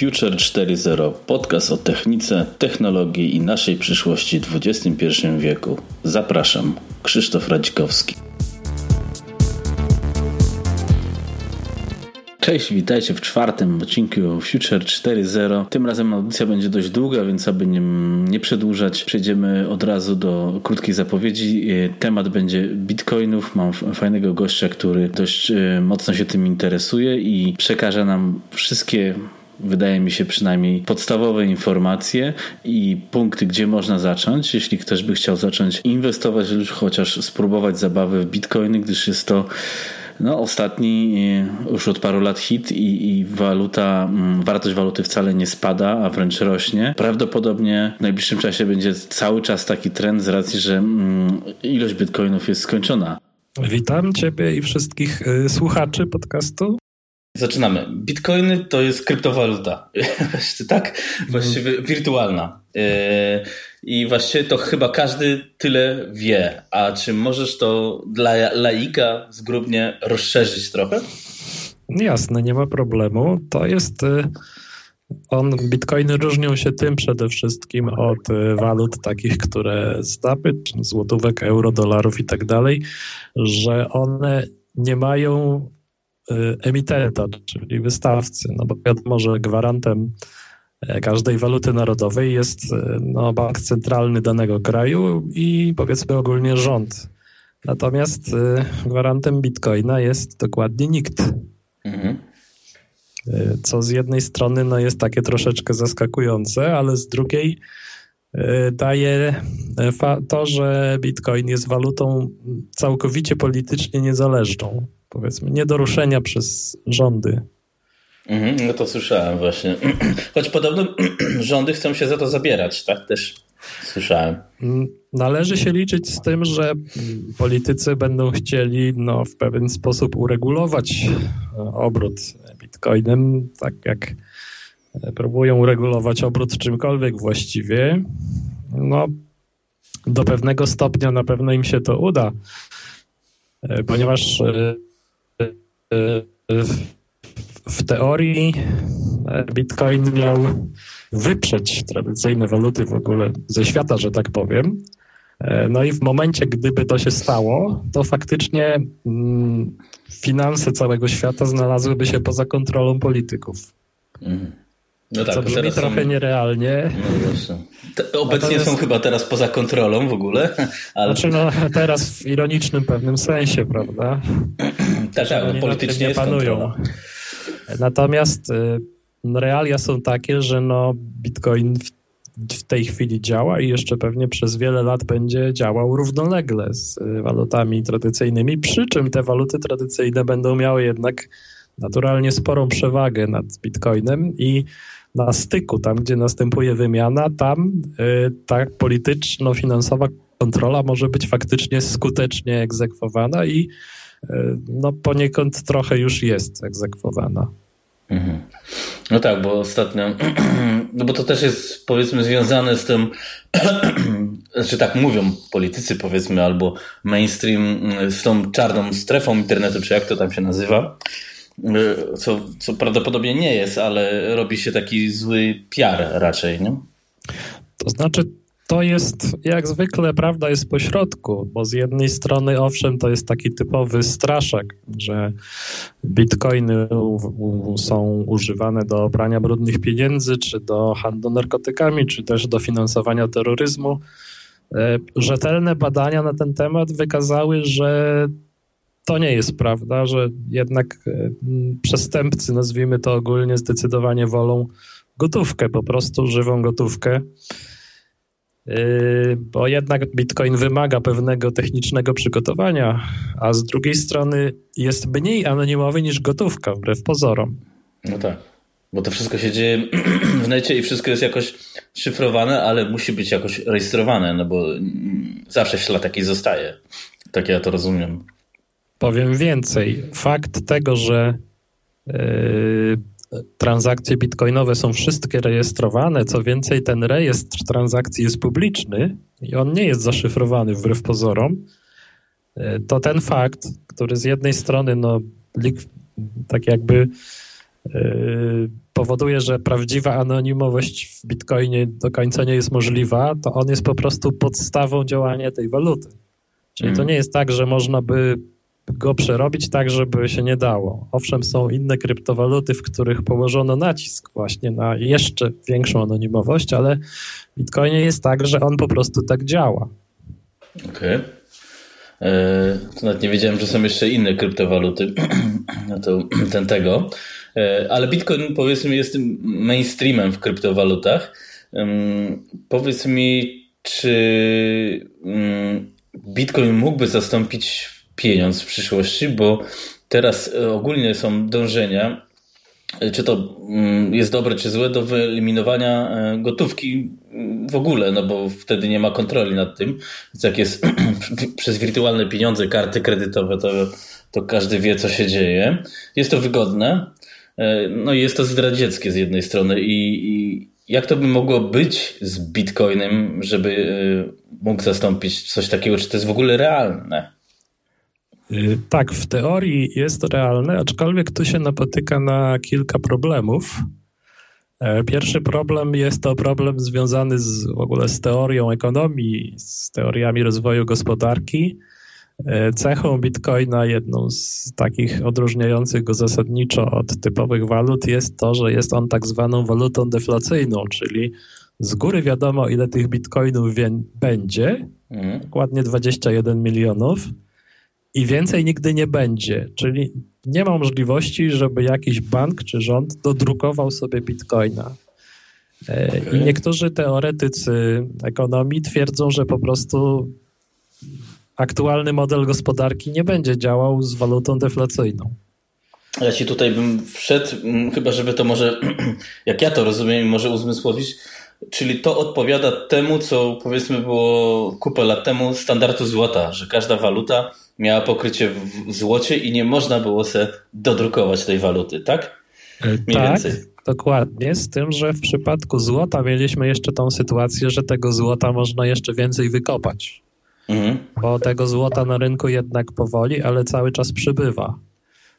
Future 4.0 podcast o technice, technologii i naszej przyszłości w XXI wieku. Zapraszam, Krzysztof Radzikowski. Cześć, witajcie w czwartym odcinku Future 4.0. Tym razem audycja będzie dość długa, więc aby nie, nie przedłużać, przejdziemy od razu do krótkiej zapowiedzi. Temat będzie bitcoinów. Mam fajnego gościa, który dość e, mocno się tym interesuje i przekaże nam wszystkie wydaje mi się przynajmniej podstawowe informacje i punkty, gdzie można zacząć, jeśli ktoś by chciał zacząć inwestować lub chociaż spróbować zabawy w bitcoiny, gdyż jest to no, ostatni e, już od paru lat hit i, i waluta, mm, wartość waluty wcale nie spada, a wręcz rośnie. Prawdopodobnie w najbliższym czasie będzie cały czas taki trend z racji, że mm, ilość bitcoinów jest skończona. Witam Ciebie i wszystkich y, słuchaczy podcastu. Zaczynamy. Bitcoiny to jest kryptowaluta. tak? Właściwie wirtualna. E, I właściwie to chyba każdy tyle wie. A czy możesz to dla laika zgrubnie rozszerzyć trochę? Jasne, nie ma problemu. To jest. Y, on, bitcoiny różnią się tym przede wszystkim od y, walut takich, które znamy, złotówek, euro, dolarów i tak dalej, że one nie mają emitenta, czyli wystawcy, no bo wiadomo, że gwarantem e, każdej waluty narodowej jest e, no, bank centralny danego kraju i powiedzmy ogólnie rząd. Natomiast e, gwarantem bitcoina jest dokładnie nikt. Mhm. Co z jednej strony no, jest takie troszeczkę zaskakujące, ale z drugiej daje to, że bitcoin jest walutą całkowicie politycznie niezależną powiedzmy, nie do ruszenia przez rządy. Mhm, no to słyszałem właśnie. Choć podobno rządy chcą się za to zabierać, tak też słyszałem. Mm, należy się liczyć z tym, że politycy będą chcieli no, w pewien sposób uregulować e, obrót bitcoinem, tak jak e, próbują uregulować obrót czymkolwiek właściwie. No, do pewnego stopnia na pewno im się to uda, e, ponieważ w teorii Bitcoin miał wyprzeć tradycyjne waluty w ogóle ze świata, że tak powiem. No i w momencie, gdyby to się stało, to faktycznie mm, finanse całego świata znalazłyby się poza kontrolą polityków. Mm. No tak, co brzmi trochę są... nierealnie. No obecnie Natomiast... są chyba teraz poza kontrolą w ogóle. Ale... Znaczy no, teraz w ironicznym pewnym sensie, prawda? tak, tak, no, politycznie nie panują. Kontrola. Natomiast y, no, realia są takie, że no, Bitcoin w, w tej chwili działa i jeszcze pewnie przez wiele lat będzie działał równolegle z y, walutami tradycyjnymi, przy czym te waluty tradycyjne będą miały jednak naturalnie sporą przewagę nad Bitcoinem i na styku, tam gdzie następuje wymiana, tam y, ta polityczno-finansowa kontrola może być faktycznie skutecznie egzekwowana i y, no, poniekąd trochę już jest egzekwowana. Mhm. No tak, bo ostatnio, no bo to też jest powiedzmy związane z tym, znaczy tak mówią politycy powiedzmy, albo mainstream z tą czarną strefą internetu, czy jak to tam się nazywa, Y, co, co prawdopodobnie nie jest, ale robi się taki zły piar raczej, nie? To znaczy, to jest jak zwykle prawda jest po środku, bo z jednej strony owszem to jest taki typowy straszak, że bitcoiny są używane do prania brudnych pieniędzy, czy do handlu narkotykami, czy też do finansowania terroryzmu. E, rzetelne badania na ten temat wykazały, że to nie jest prawda, że jednak e, przestępcy, nazwijmy to ogólnie, zdecydowanie wolą gotówkę, po prostu żywą gotówkę. E, bo jednak Bitcoin wymaga pewnego technicznego przygotowania, a z drugiej strony jest mniej anonimowy niż gotówka, wbrew pozorom. No tak, bo to wszystko się dzieje w necie i wszystko jest jakoś szyfrowane, ale musi być jakoś rejestrowane, no bo zawsze ślad taki zostaje. Tak ja to rozumiem. Powiem więcej. Fakt tego, że yy, transakcje bitcoinowe są wszystkie rejestrowane, co więcej, ten rejestr transakcji jest publiczny i on nie jest zaszyfrowany wbrew pozorom, yy, to ten fakt, który z jednej strony, no, tak jakby yy, powoduje, że prawdziwa anonimowość w Bitcoinie do końca nie jest możliwa, to on jest po prostu podstawą działania tej waluty. Czyli mm. to nie jest tak, że można by go przerobić tak, żeby się nie dało. Owszem, są inne kryptowaluty, w których położono nacisk właśnie na jeszcze większą anonimowość, ale w Bitcoinie jest tak, że on po prostu tak działa. Okej. Okay. E, to nawet nie wiedziałem, że są jeszcze inne kryptowaluty. no to ten tego. E, ale Bitcoin powiedzmy jest mainstreamem w kryptowalutach. Powiedz mi, czy mm, Bitcoin mógłby zastąpić pieniądz w przyszłości, bo teraz e, ogólnie są dążenia, e, czy to mm, jest dobre, czy złe, do wyeliminowania e, gotówki mm, w ogóle, no bo wtedy nie ma kontroli nad tym. Więc jak jest przez wirtualne pieniądze, karty kredytowe, to, to każdy wie, co się dzieje. Jest to wygodne, no i jest to zdradzieckie z jednej strony i, i jak to by mogło być z Bitcoinem, żeby mógł zastąpić coś takiego? Czy to jest w ogóle realne? Y, tak, w teorii jest realne, aczkolwiek tu się napotyka na kilka problemów. E, pierwszy problem jest to problem związany z, w ogóle z teorią ekonomii, z teoriami rozwoju gospodarki. E, cechą bitcoina, jedną z takich odróżniających go zasadniczo od typowych walut, jest to, że jest on tak zwaną walutą deflacyjną, czyli z góry wiadomo, ile tych bitcoinów będzie, mhm. dokładnie 21 milionów i więcej nigdy nie będzie. Czyli nie ma możliwości, żeby jakiś bank czy rząd dodrukował sobie bitcoina. E, I niektórzy teoretycy ekonomii twierdzą, że po prostu aktualny model gospodarki nie będzie działał z walutą deflacyjną. Ja ci tutaj bym wszedł, chyba żeby to może, jak ja to rozumiem, może uzmysłowić, czyli to odpowiada temu, co powiedzmy było kupę lat temu standardu złota, że każda waluta miała pokrycie w złocie i nie można było sobie dodrukować tej waluty, tak? Mniej tak, więcej. dokładnie. Z tym, że w przypadku złota mieliśmy jeszcze tą sytuację, że tego złota można jeszcze więcej wykopać. Mhm. Bo tego złota na rynku jednak powoli, ale cały czas przybywa.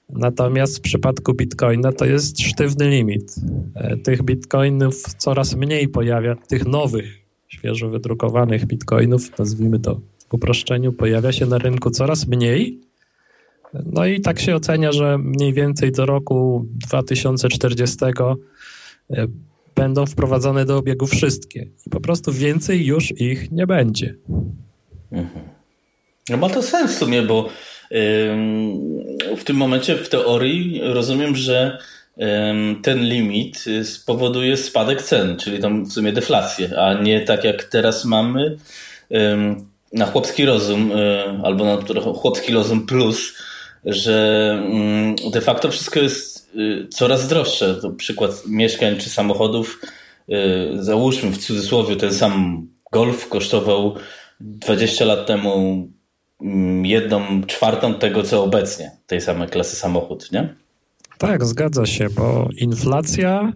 Natomiast w przypadku bitcoina to jest sztywny limit. E, tych bitcoinów coraz mniej pojawia, tych nowych, świeżo wydrukowanych bitcoinów, nazwijmy to uproszczeniu pojawia się na rynku coraz mniej. No i tak się ocenia, że mniej więcej do roku 2040 e, będą wprowadzone do obiegu wszystkie. I po prostu więcej już ich nie będzie. Mhm. No ma to sens w sumie, bo w tym momencie w teorii rozumiem, że ten limit spowoduje spadek cen, czyli tam w sumie deflację, a nie tak jak teraz mamy na chłopski rozum, y, albo na chłopski rozum plus, że mm, de facto wszystko jest y, coraz droższe. To przykład mieszkań czy samochodów. Y, załóżmy w cudzysłowie ten sam Golf kosztował 20 lat temu mm, jedną czwartą tego, co obecnie tej samej klasy samochód, nie? Tak, zgadza się, bo inflacja,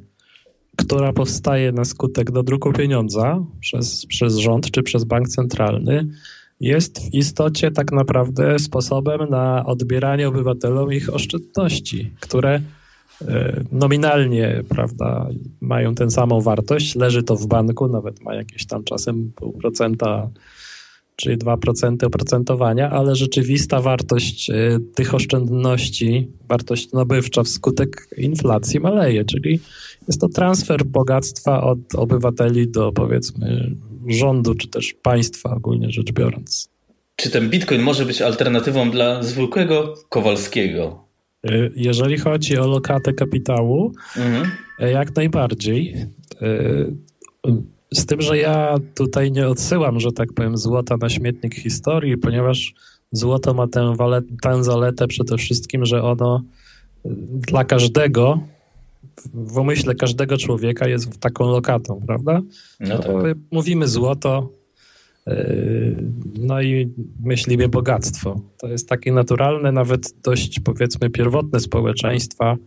która powstaje na skutek dodruku pieniądza przez, przez rząd czy przez bank centralny, jest w istocie tak naprawdę sposobem na odbieranie obywatelom ich oszczędności, które e, nominalnie prawda, mają tę samą wartość, leży to w banku, nawet ma jakieś tam czasem pół procenta czy 2% oprocentowania, ale rzeczywista wartość e, tych oszczędności, wartość nabywcza wskutek inflacji maleje, czyli jest to transfer bogactwa od obywateli do powiedzmy rządu, czy też państwa ogólnie rzecz biorąc. Czy ten bitcoin może być alternatywą dla zwykłego Kowalskiego? Y, jeżeli chodzi o lokatę kapitału, mhm. Y, jak najbardziej. Y, z tym, że ja tutaj nie odsyłam, że tak powiem, złota na śmietnik historii, ponieważ złoto ma tę, tę zaletę przede wszystkim, że ono dla każdego w umyśle każdego człowieka jest taką lokatą, prawda? No tak. Mówimy złoto, yy, no i myślimy bogactwo. To jest takie naturalne, nawet dość powiedzmy pierwotne społeczeństwa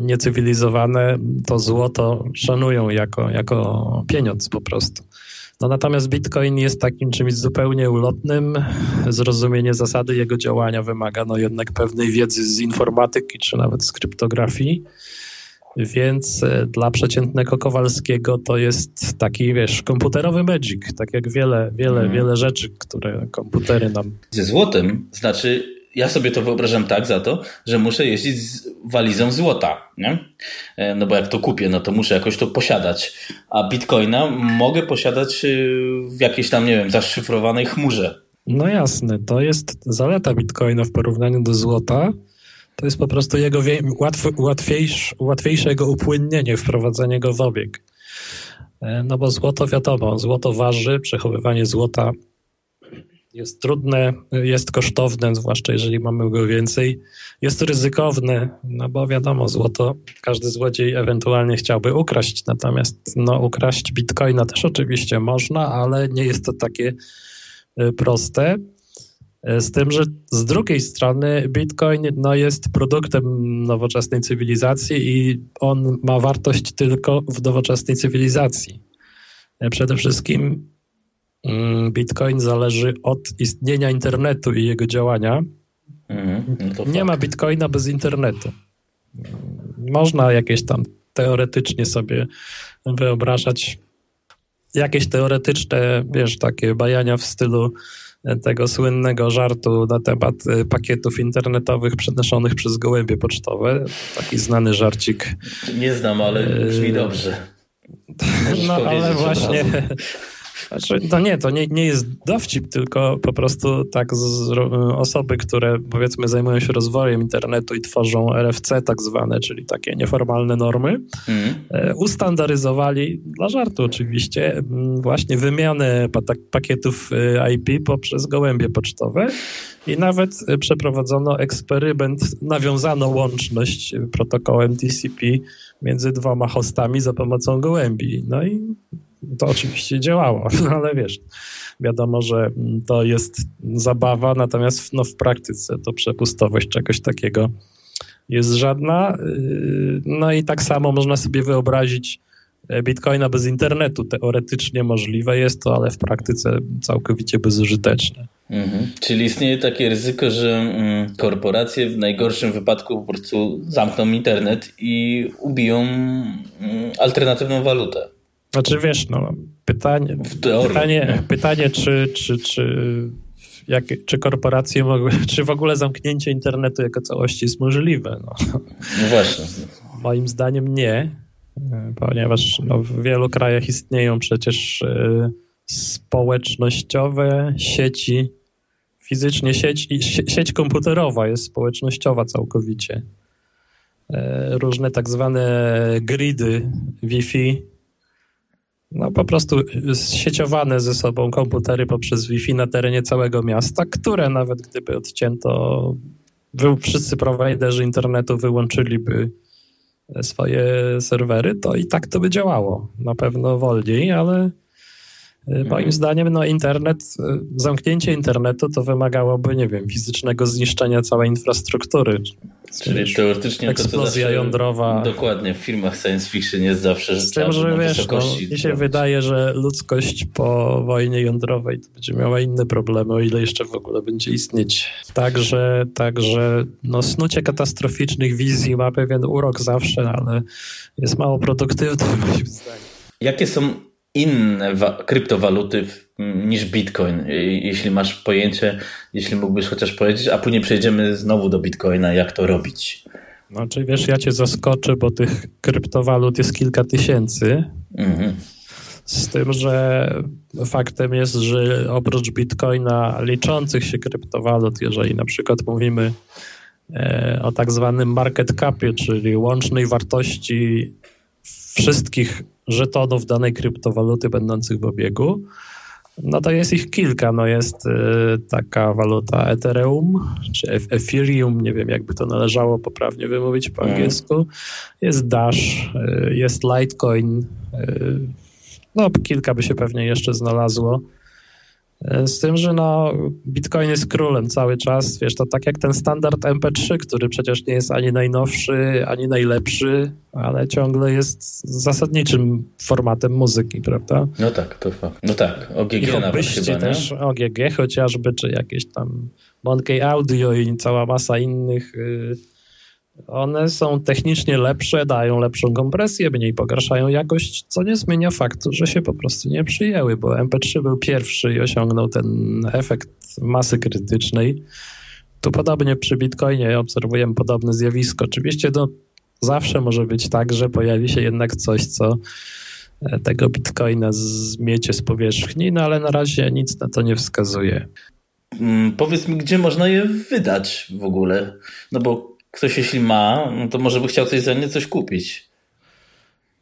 niecywilizowane to złoto szanują jako, jako pieniądz po prostu. No natomiast Bitcoin jest takim czymś zupełnie ulotnym. Zrozumienie zasady jego działania wymaga no jednak pewnej wiedzy z informatyki czy nawet z kryptografii. Więc e, dla przeciętnego Kowalskiego to jest taki, wiesz, komputerowy magic, tak jak wiele, wiele, mm. wiele rzeczy, które komputery nam... Ze złotem, znaczy ja sobie to wyobrażam tak za to, że muszę jeździć z walizą złota, nie? E, no bo jak to kupię, no to muszę jakoś to posiadać. A bitcoina mogę posiadać y, w jakiejś tam, nie wiem, zaszyfrowanej chmurze. No jasne, to jest zaleta bitcoina w porównaniu do złota, to jest po prostu jego łatw, łatwiejsze, jego upłynnienie, wprowadzenie go w obieg. E, no bo złoto wiadomo, złoto waży, przechowywanie złota jest trudne, jest kosztowne, zwłaszcza jeżeli mamy go więcej. Jest ryzykowne, no bo wiadomo, złoto każdy złodziej ewentualnie chciałby ukraść, natomiast no, ukraść bitcoina też oczywiście można, ale nie jest to takie e, proste. E, z tym, że z drugiej strony Bitcoin no, jest produktem nowoczesnej cywilizacji i on ma wartość tylko w nowoczesnej cywilizacji. E, przede wszystkim Bitcoin zależy od istnienia internetu i jego działania. Mm, no Nie ma Bitcoina bez internetu. Można jakieś tam teoretycznie sobie wyobrażać jakieś teoretyczne, wiesz, takie bajania w stylu tego słynnego żartu na temat y, pakietów internetowych przenoszonych przez gołębie pocztowe. Taki znany żarcik. Nie znam, ale brzmi dobrze. no ale właśnie znaczy, to nie, to nie, nie jest dowcip, tylko po prostu tak z, osoby, które powiedzmy zajmują się rozwojem internetu i tworzą RFC tak zwane, czyli takie nieformalne normy, mm. ustandaryzowali, dla żartu oczywiście, właśnie wymianę pakietów e, IP poprzez gołębie pocztowe i nawet przeprowadzono eksperyment, nawiązano łączność protokołem TCP między dwoma hostami za pomocą gołębi. No i to oczywiście działało, ale wiesz, wiadomo, że to jest zabawa, natomiast no, w praktyce to przepustowość czegoś takiego jest żadna. Yy, no i tak samo można sobie wyobrazić e, Bitcoina bez internetu. Teoretycznie możliwe jest to, ale w praktyce całkowicie bezużyteczne. Mhm. Czyli istnieje takie ryzyko, że mm, korporacje w najgorszym wypadku po prostu zamkną internet i ubiją mm, alternatywną walutę. Znaczy wiesz, no, pytanie, pytanie, pytanie czy, czy, czy, jak, czy korporacje mogły, czy w ogóle zamknięcie internetu jako całości jest możliwe? No, no właśnie. Moim zdaniem nie, ponieważ no, w wielu krajach istnieją przecież y, społecznościowe sieci, fizycznie sieć, sieć komputerowa jest społecznościowa całkowicie. Y, różne tak zwane gridy Wi-Fi no po prostu sieciowane ze sobą komputery poprzez Wi-Fi na terenie całego miasta, które nawet gdyby odcięto, wy, wszyscy prowajderzy internetu wyłączyliby swoje serwery, to i tak to by działało. Na pewno wolniej, ale Mhm. Moim zdaniem, no internet, y, zamknięcie internetu to wymagałoby, nie wiem, fizycznego zniszczenia całej infrastruktury. Czyli wiesz, teoretycznie eksplozja to, jądrowa. Dokładnie, w filmach science fiction jest zawsze Z tym, że wiesz, no, mi się wydaje, że ludzkość po wojnie jądrowej to będzie miała inne problemy, o ile jeszcze w ogóle będzie istnieć. Także, także no, snucie katastroficznych wizji ma pewien urok zawsze, ale jest mało produktywny moim zdaniem. Jakie są inne kryptowaluty niż Bitcoin, jeśli masz pojęcie, jeśli mógłbyś chociaż powiedzieć, a później przejdziemy znowu do Bitcoina, jak to robić. No, czy wiesz, ja cię zaskoczę, bo tych kryptowalut jest kilka tysięcy. Mhm. Z tym, że faktem jest, że oprócz Bitcoina liczących się kryptowalut, jeżeli na przykład mówimy e, o tak zwanym market capie, czyli łącznej wartości wszystkich żetonów danej kryptowaluty będących w obiegu, no to jest ich kilka. No jest y, taka waluta Ethereum, czy Ethereum, nie wiem jakby to należało poprawnie wymówić po mhm. angielsku. Jest Dash, y, jest Litecoin, y, no kilka by się pewnie jeszcze znalazło. E, z tym, że no, Bitcoin jest królem cały czas, wiesz, to tak jak ten standard MP3, który przecież nie jest ani najnowszy, ani najlepszy, ale ciągle jest zasadniczym formatem muzyki, prawda? No tak, to fakt. No tak, OGG I nawet chyba, też, OGG chociażby, czy jakieś tam Monkey Audio i cała masa innych y, One są technicznie lepsze, dają lepszą kompresję, mniej pogarszają jakość, co nie zmienia faktu, że się po prostu nie przyjęły, bo MP3 był pierwszy i osiągnął ten efekt masy krytycznej. Tu podobnie przy Bitcoinie obserwujemy podobne zjawisko. Oczywiście no, zawsze może być tak, że pojawi się jednak coś, co e, tego Bitcoina zmiecie z powierzchni, no ale na razie nic na to nie wskazuje. Hmm, powiedz mi, gdzie można je wydać w ogóle? No bo ktoś jeśli ma, no to może by chciał coś za nie coś kupić.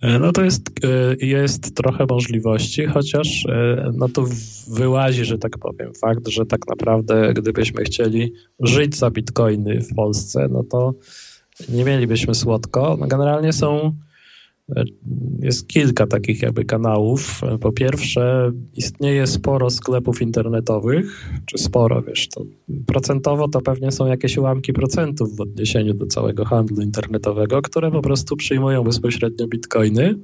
E, no to jest, e, jest trochę możliwości, chociaż e, no to wyłazi, że tak powiem, fakt, że tak naprawdę gdybyśmy chcieli żyć za bitcoiny w Polsce, no to nie mielibyśmy słodko. No generalnie są jest kilka takich jakby kanałów. Po pierwsze, istnieje sporo sklepów internetowych, czy sporo, wiesz, to procentowo to pewnie są jakieś ułamki procentów w odniesieniu do całego handlu internetowego, które po prostu przyjmują bezpośrednio bitcoiny.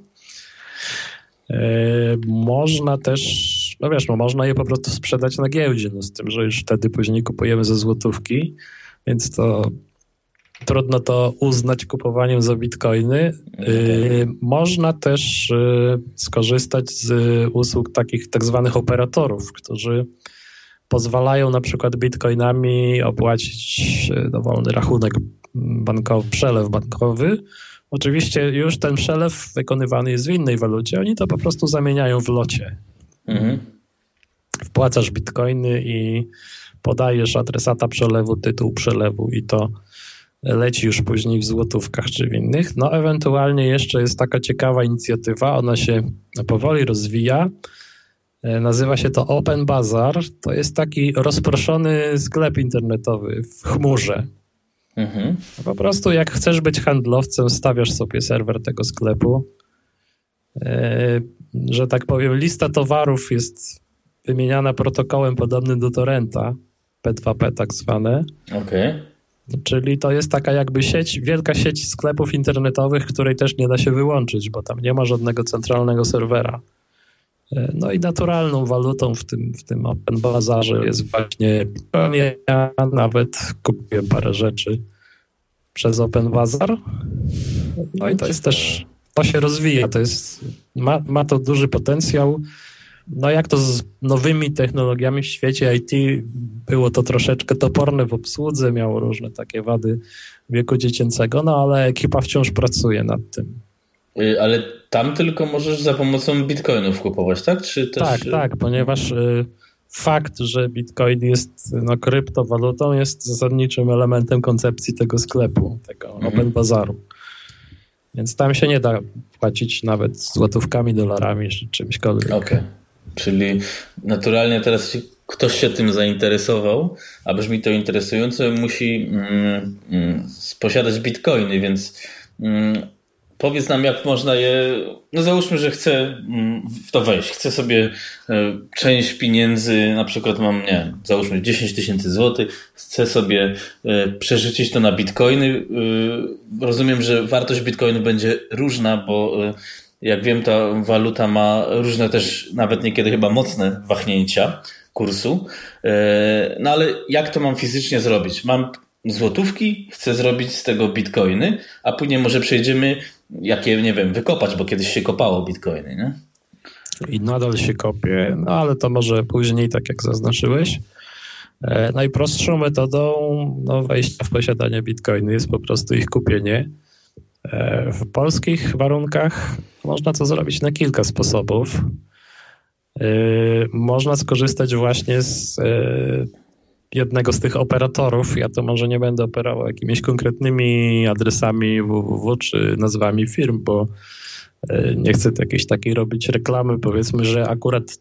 E, można też, no wiesz, no można je po prostu sprzedać na giełdzie, no z tym, że już wtedy później kupujemy ze złotówki, więc to trudno to uznać kupowaniem za bitcoiny. Okay. Można też y, skorzystać z usług takich tak zwanych operatorów, którzy pozwalają na przykład bitcoinami opłacić y, dowolny rachunek bankowy, przelew bankowy. Oczywiście już ten przelew wykonywany jest w innej walucie, oni to po prostu zamieniają w locie. Mhm. Wpłacasz bitcoiny i podajesz adresata przelewu, tytuł przelewu i to leci już później w złotówkach czy w innych. No ewentualnie jeszcze jest taka ciekawa inicjatywa, ona się powoli rozwija. E, nazywa się to Open Bazaar. To jest taki rozproszony sklep internetowy w chmurze. Mhm. Po prostu jak chcesz być handlowcem, stawiasz sobie serwer tego sklepu. E, że tak powiem, lista towarów jest wymieniana protokołem podobnym do torrenta, P2P tak zwane. Okej. Okay. Czyli to jest taka jakby sieć, wielka sieć sklepów internetowych, której też nie da się wyłączyć, bo tam nie ma żadnego centralnego serwera. E, no i naturalną walutą w tym, w tym Open Bazarze jest właśnie ja nawet kupiłem parę rzeczy przez Open Bazar. No i to jest też, to się rozwija, to jest, ma, ma to duży potencjał. No jak to z nowymi technologiami w świecie IT było to troszeczkę toporne w obsłudze, miało różne takie wady wieku dziecięcego, no ale ekipa wciąż pracuje nad tym. Y, ale tam tylko możesz za pomocą bitcoinów kupować, tak? Czy też... Tak, tak, ponieważ y, fakt, że bitcoin jest no, kryptowalutą jest zasadniczym elementem koncepcji tego sklepu, tego mhm. Open Bazaru. Więc tam się nie da płacić nawet złotówkami, dolarami czy czymśkolwiek. Okej. Okay. Czyli naturalnie teraz ktoś się tym zainteresował, a brzmi to interesująco, musi mm, mm, posiadać bitcoiny, więc mm, powiedz nam, jak można je. No załóżmy, że chcę mm, w to wejść. Chcę sobie e, część pieniędzy, na przykład mam, nie załóżmy 10 tysięcy złotych, chcę sobie e, przerzucić to na bitcoiny. E, rozumiem, że wartość bitcoinu będzie różna, bo jak wiem, ta waluta ma różne też, nawet niekiedy chyba mocne wahnięcia kursu. E, no ale jak to mam fizycznie zrobić? Mam złotówki, chcę zrobić z tego bitcoiny, a później może przejdziemy, jakie, nie wiem, wykopać, bo kiedyś się kopało bitcoiny, nie? I nadal się kopie, no ale to może później, tak jak zaznaczyłeś. E, najprostszą metodą no, wejścia w posiadanie bitcoiny jest po prostu ich kupienie. E, w polskich warunkach można to zrobić na kilka sposobów. E, można skorzystać właśnie z e, jednego z tych operatorów. Ja to może nie będę operował jakimiś konkretnymi adresami www czy nazwami firm, bo nie chcę jakiejś takiej robić reklamy. Powiedzmy, że akurat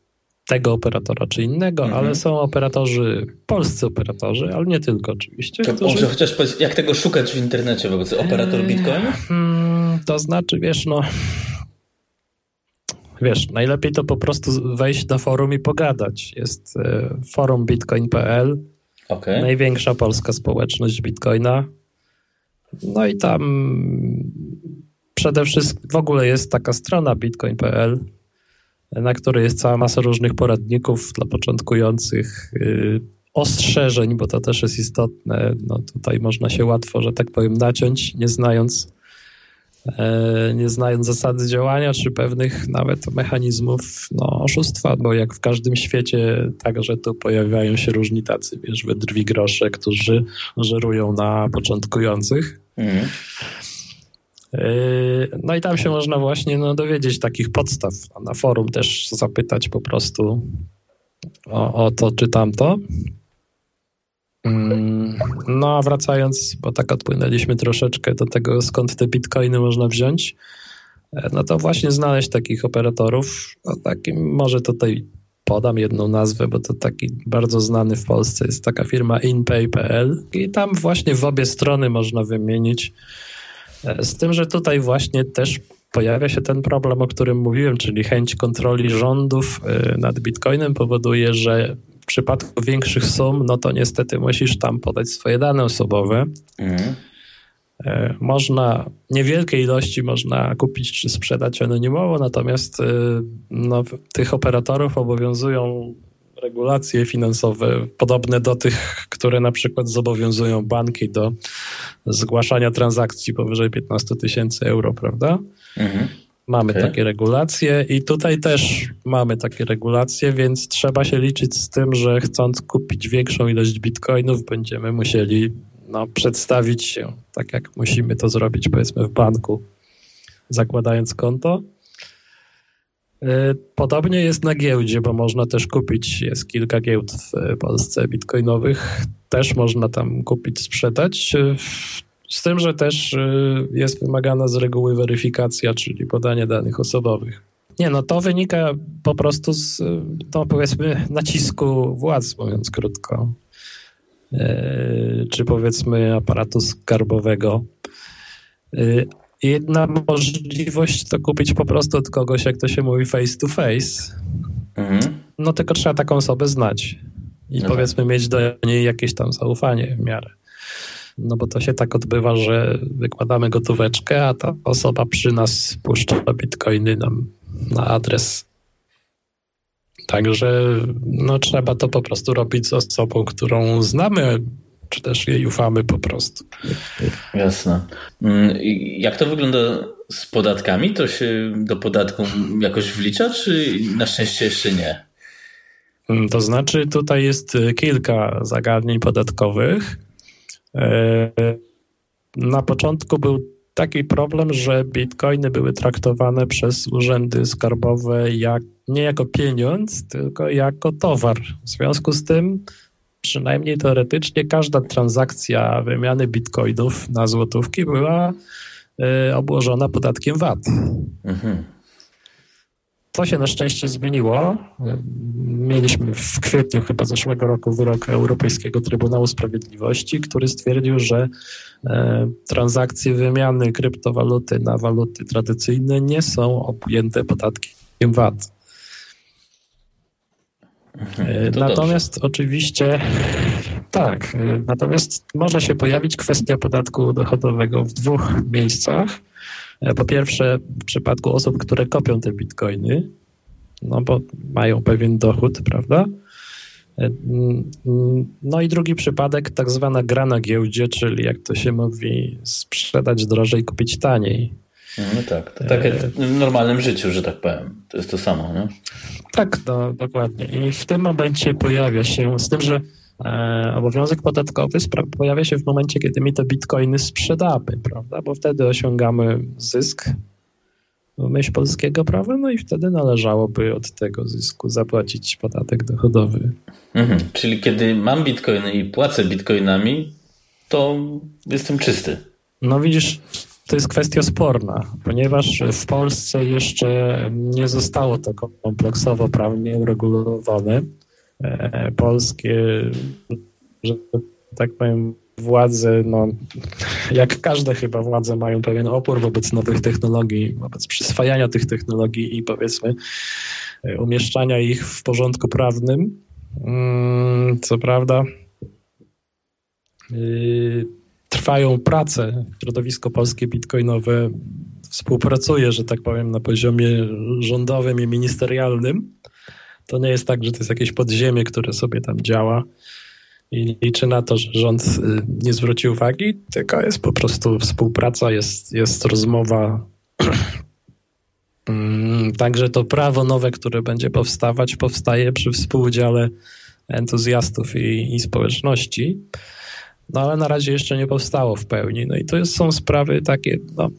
tego operatora czy innego, mhm. ale są operatorzy, polscy operatorzy, ale nie tylko oczywiście. To którzy... Może chociaż powiedz, jak tego szukać w internecie wobec operator Bitcoin? Hmm, to znaczy, wiesz, no wiesz, najlepiej to po prostu wejść na forum i pogadać. Jest e, forum bitcoin.pl, okay. największa polska społeczność bitcoina. No i tam przede wszystkim w ogóle jest taka strona bitcoin.pl, na której jest cała masa różnych poradników dla początkujących y, ostrzeżeń, bo to też jest istotne. No tutaj można się łatwo, że tak powiem, naciąć, nie znając, e, nie znając zasady działania, czy pewnych nawet mechanizmów no, oszustwa, bo jak w każdym świecie, także tu pojawiają się różni tacy, wiesz, wydrwi grosze, którzy żerują na początkujących. Mhm. Yy, no i tam się można właśnie no, dowiedzieć takich podstaw, a na forum też zapytać po prostu o, o to czy tamto. Mm, no a wracając, bo tak odpłynęliśmy troszeczkę do tego, skąd te bitcoiny można wziąć, e, no to właśnie znaleźć takich operatorów, no takim, może tutaj podam jedną nazwę, bo to taki bardzo znany w Polsce jest taka firma inpay.pl i tam właśnie w obie strony można wymienić z tym, że tutaj właśnie też pojawia się ten problem, o którym mówiłem, czyli chęć kontroli rządów e, nad bitcoinem powoduje, że w przypadku większych sum, no to niestety musisz tam podać swoje dane osobowe. Mhm. E, można, niewielkie ilości można kupić czy sprzedać anonimowo, natomiast no, tych operatorów obowiązują regulacje finansowe podobne do tych, które na przykład zobowiązują banki do zgłaszania transakcji powyżej 15 tysięcy euro, prawda? Mhm. Mamy okay. takie regulacje i tutaj też mamy takie regulacje, więc trzeba się liczyć z tym, że chcąc kupić większą ilość bitcoinów, będziemy musieli no, przedstawić się tak, jak musimy to zrobić, powiedzmy, w banku, zakładając konto. E, podobnie jest na giełdzie, bo można też kupić, jest kilka giełd w Polsce bitcoinowych, też można tam kupić, sprzedać. E, z tym, że też jest wymagana z reguły weryfikacja, czyli podanie danych osobowych. Nie, no to wynika po prostu z, no powiedzmy, nacisku władz, mówiąc krótko, czy powiedzmy aparatu skarbowego. Jedna możliwość to kupić po prostu od kogoś, jak to się mówi, face to face. Mhm. No tylko trzeba taką osobę znać i no powiedzmy tak. mieć do niej jakieś tam zaufanie w miarę. No bo to się tak odbywa, że wykładamy gotóweczkę, a ta osoba przy nas puszcza bitcoiny nam na adres. Także no, trzeba to po prostu robić z osobą, którą znamy, czy też jej ufamy po prostu. Jasne. Mm, jak to wygląda z podatkami? To się do podatku jakoś wlicza, czy na szczęście jeszcze nie? Mm, to znaczy, tutaj jest y, kilka zagadnień podatkowych. E, na początku był taki problem, że bitcoiny były traktowane przez urzędy skarbowe jak, nie jako pieniądz, tylko jako towar. W związku z tym przynajmniej teoretycznie każda transakcja wymiany bitcoinów na złotówki była y, obłożona podatkiem VAT. Mhm. To się na szczęście zmieniło. Mieliśmy w kwietniu chyba zeszłego roku wyrok Europejskiego Trybunału Sprawiedliwości, który stwierdził, że e, transakcje wymiany kryptowaluty na waluty tradycyjne nie są objęte podatkiem VAT. Mhm, natomiast dobrze. oczywiście tak, natomiast może się pojawić kwestia podatku dochodowego w dwóch miejscach. Po pierwsze, w przypadku osób, które kopią te bitcoiny, no bo mają pewien dochód, prawda? No i drugi przypadek, tak zwana gra na giełdzie, czyli jak to się mówi, sprzedać drożej, kupić taniej. No tak, to tak w normalnym życiu, że tak powiem. To jest to samo, nie? Tak, no, dokładnie. I w tym momencie pojawia się, z tym, że e, obowiązek podatkowy pojawia się w momencie, kiedy my te bitcoiny sprzedamy, prawda? Bo wtedy osiągamy zysk w myśl polskiego prawa, no i wtedy należałoby od tego zysku zapłacić podatek dochodowy. Mhm. Czyli kiedy mam bitcoiny i płacę bitcoinami, to jestem czysty. No widzisz, to jest kwestia sporna, ponieważ w Polsce jeszcze nie zostało to kompleksowo prawnie uregulowane. E, polskie, że tak powiem, władze, no, jak każde chyba władze, mają pewien opór wobec nowych technologii, wobec przyswajania tych technologii i powiedzmy e, umieszczania ich w porządku prawnym. Mm, co prawda, y, trwają prace. Środowisko polskie bitcoinowe współpracuje, że tak powiem, na poziomie rządowym i ministerialnym. To nie jest tak, że to jest jakieś podziemie, które sobie tam działa. i liczy na to, że rząd y, nie zwróci uwagi, tylko jest po prostu współpraca, jest, jest rozmowa. Mm, także to prawo nowe, które będzie powstawać, powstaje przy współudziale entuzjastów i, i społeczności. No ale na razie jeszcze nie powstało w pełni. No i to są sprawy takie, no,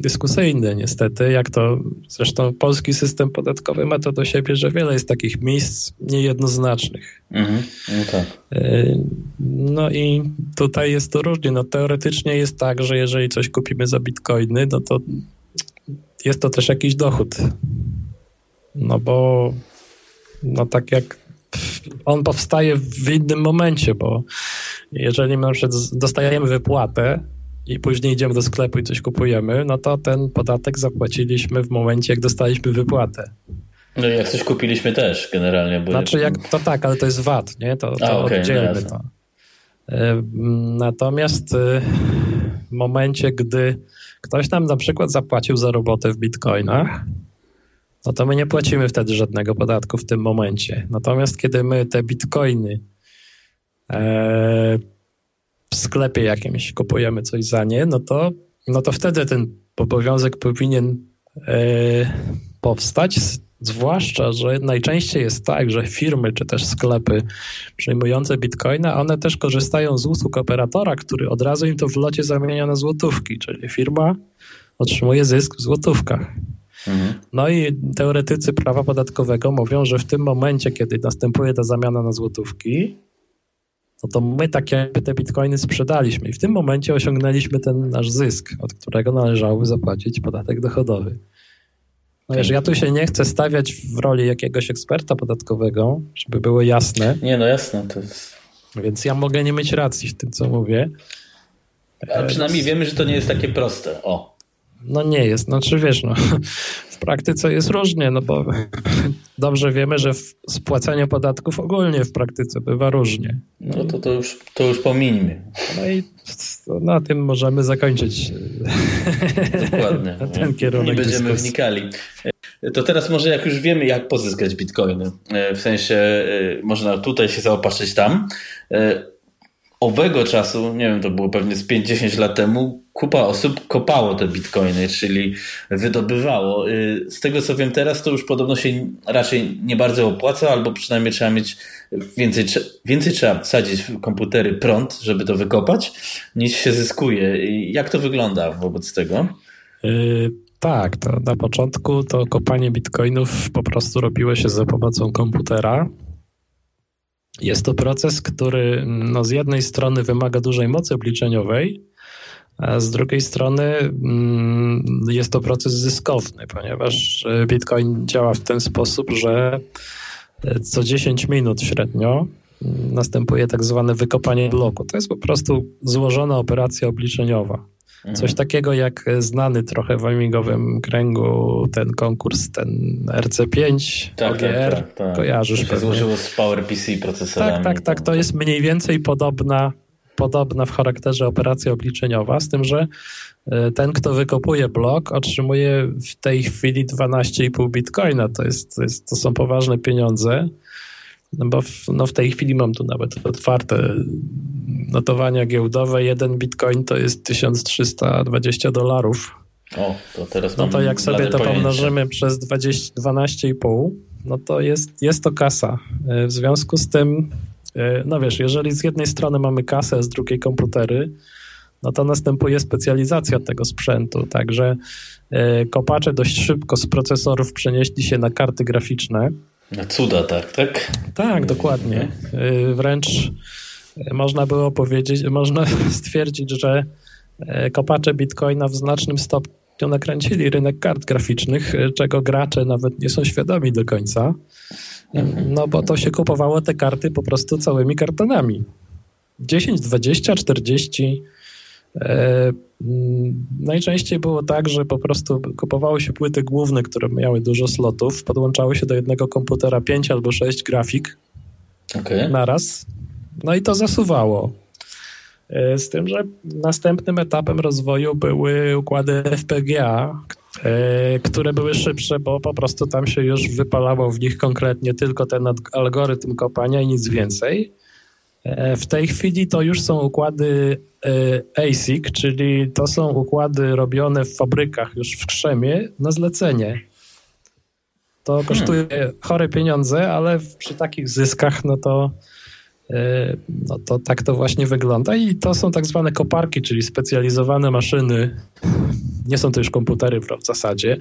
dyskusyjne niestety, jak to zresztą polski system podatkowy ma to do siebie, że wiele jest takich miejsc niejednoznacznych. Mhm, no, tak. E, no i tutaj jest to różnie. No teoretycznie jest tak, że jeżeli coś kupimy za bitcoiny, no to jest to też jakiś dochód. No bo no tak jak on powstaje w innym momencie, bo jeżeli na przykład dostajemy wypłatę, i później idziemy do sklepu i coś kupujemy, no to ten podatek zapłaciliśmy w momencie, jak dostaliśmy wypłatę. No i jak coś kupiliśmy też generalnie. Bo znaczy, jak, to tak, ale to jest VAT, nie? To, to A, okay, oddzielmy no to. E, natomiast e, w momencie, gdy ktoś nam na przykład zapłacił za robotę w bitcoinach, no to my nie płacimy wtedy żadnego podatku w tym momencie. Natomiast kiedy my te bitcoiny e, w sklepie jakimś kupujemy coś za nie, no to, no to wtedy ten obowiązek powinien e, powstać. Zwłaszcza, że najczęściej jest tak, że firmy czy też sklepy przyjmujące bitcoina, one też korzystają z usług operatora, który od razu im to w locie zamienia na złotówki, czyli firma otrzymuje zysk w złotówkach. Mhm. No i teoretycy prawa podatkowego mówią, że w tym momencie, kiedy następuje ta zamiana na złotówki, no to my tak jakby te bitcoiny sprzedaliśmy i w tym momencie osiągnęliśmy ten nasz zysk, od którego należałoby zapłacić podatek dochodowy. No wiesz, ja tu się nie chcę stawiać w roli jakiegoś eksperta podatkowego, żeby było jasne. Nie, no jasne, to jest... Więc ja mogę nie mieć racji w tym, co mówię. Ale przynajmniej wiemy, że to nie jest takie proste. O. No nie jest. Znaczy wiesz, no, praktyce jest różnie, no bo dobrze wiemy, że w spłacaniu podatków ogólnie w praktyce bywa różnie. No to, to, już, to już pominimy. No i na tym możemy zakończyć Dokładnie. ten kierunek Nie będziemy dyskusji. wnikali. To teraz może jak już wiemy, jak pozyskać bitcoiny, w sensie e, można tutaj się zaopatrzyć tam, e, owego czasu, nie wiem, to było pewnie z 5-10 lat temu, kupa osób kopało te bitcoiny, czyli wydobywało. Y, z tego co wiem teraz, to już podobno się raczej nie bardzo opłaca, albo przynajmniej trzeba mieć więcej, więcej trzeba wsadzić w komputery prąd, żeby to wykopać, niż się zyskuje. Jak to wygląda wobec tego? Yy, tak, to na początku to kopanie bitcoinów po prostu robiło się za pomocą komputera. Jest to proces, który no, z jednej strony wymaga dużej mocy obliczeniowej, a z drugiej strony mm, jest to proces zyskowny, ponieważ e, Bitcoin działa w ten sposób, że e, co 10 minut średnio mm, następuje tak zwane wykopanie bloku. To jest po prostu złożona operacja obliczeniowa. Mhm. Coś takiego jak znany trochę w amigowym kręgu ten konkurs, ten RC5, tak, OGR, tak, tak, tak. kojarzysz to się pewnie. złożyło z PowerPC procesorami. Tak, tak, tak, to jest mniej więcej podobna, podobna w charakterze operacja obliczeniowa, z tym, że e, ten, kto wykopuje blok, otrzymuje w tej chwili 12,5 bitcoina. To, jest, to, jest, to są poważne pieniądze. No bo w, no w tej chwili mam tu nawet otwarte notowania giełdowe. Jeden bitcoin to jest 1320 dolarów. O, to teraz No to jak sobie to pomnożymy przez 12,5, no to jest, jest to kasa. E, w związku z tym, e, no wiesz, jeżeli z jednej strony mamy kasę, a z drugiej komputery, no to następuje specjalizacja tego sprzętu. Także e, kopacze dość szybko z procesorów przenieśli się na karty graficzne na cuda, tak, tak? Tak, dokładnie. Y, wręcz y, można było powiedzieć, można stwierdzić, że y, kopacze bitcoina w znacznym stopniu nakręcili rynek kart graficznych, czego gracze nawet nie są świadomi do końca. No bo to się kupowało te karty po prostu całymi kartonami. 10, 20, 40 E, mm, najczęściej było tak, że po prostu kupowało się płyty główne, które miały dużo slotów, podłączało się do jednego komputera 5 albo 6 grafik okay. naraz, no i to zasuwało. E, z tym, że następnym etapem rozwoju były układy FPGA, e, które były szybsze, bo po prostu tam się już wypalało w nich konkretnie tylko ten algorytm kopania i nic więcej. W tej chwili to już są układy ASIC, czyli to są układy robione w fabrykach już w krzemie na zlecenie. To hmm. kosztuje hmm. chore pieniądze, ale przy takich zyskach, no to, e, no to tak to właśnie wygląda. I to są tak zwane koparki, czyli specjalizowane maszyny. Nie są to już komputery w zasadzie,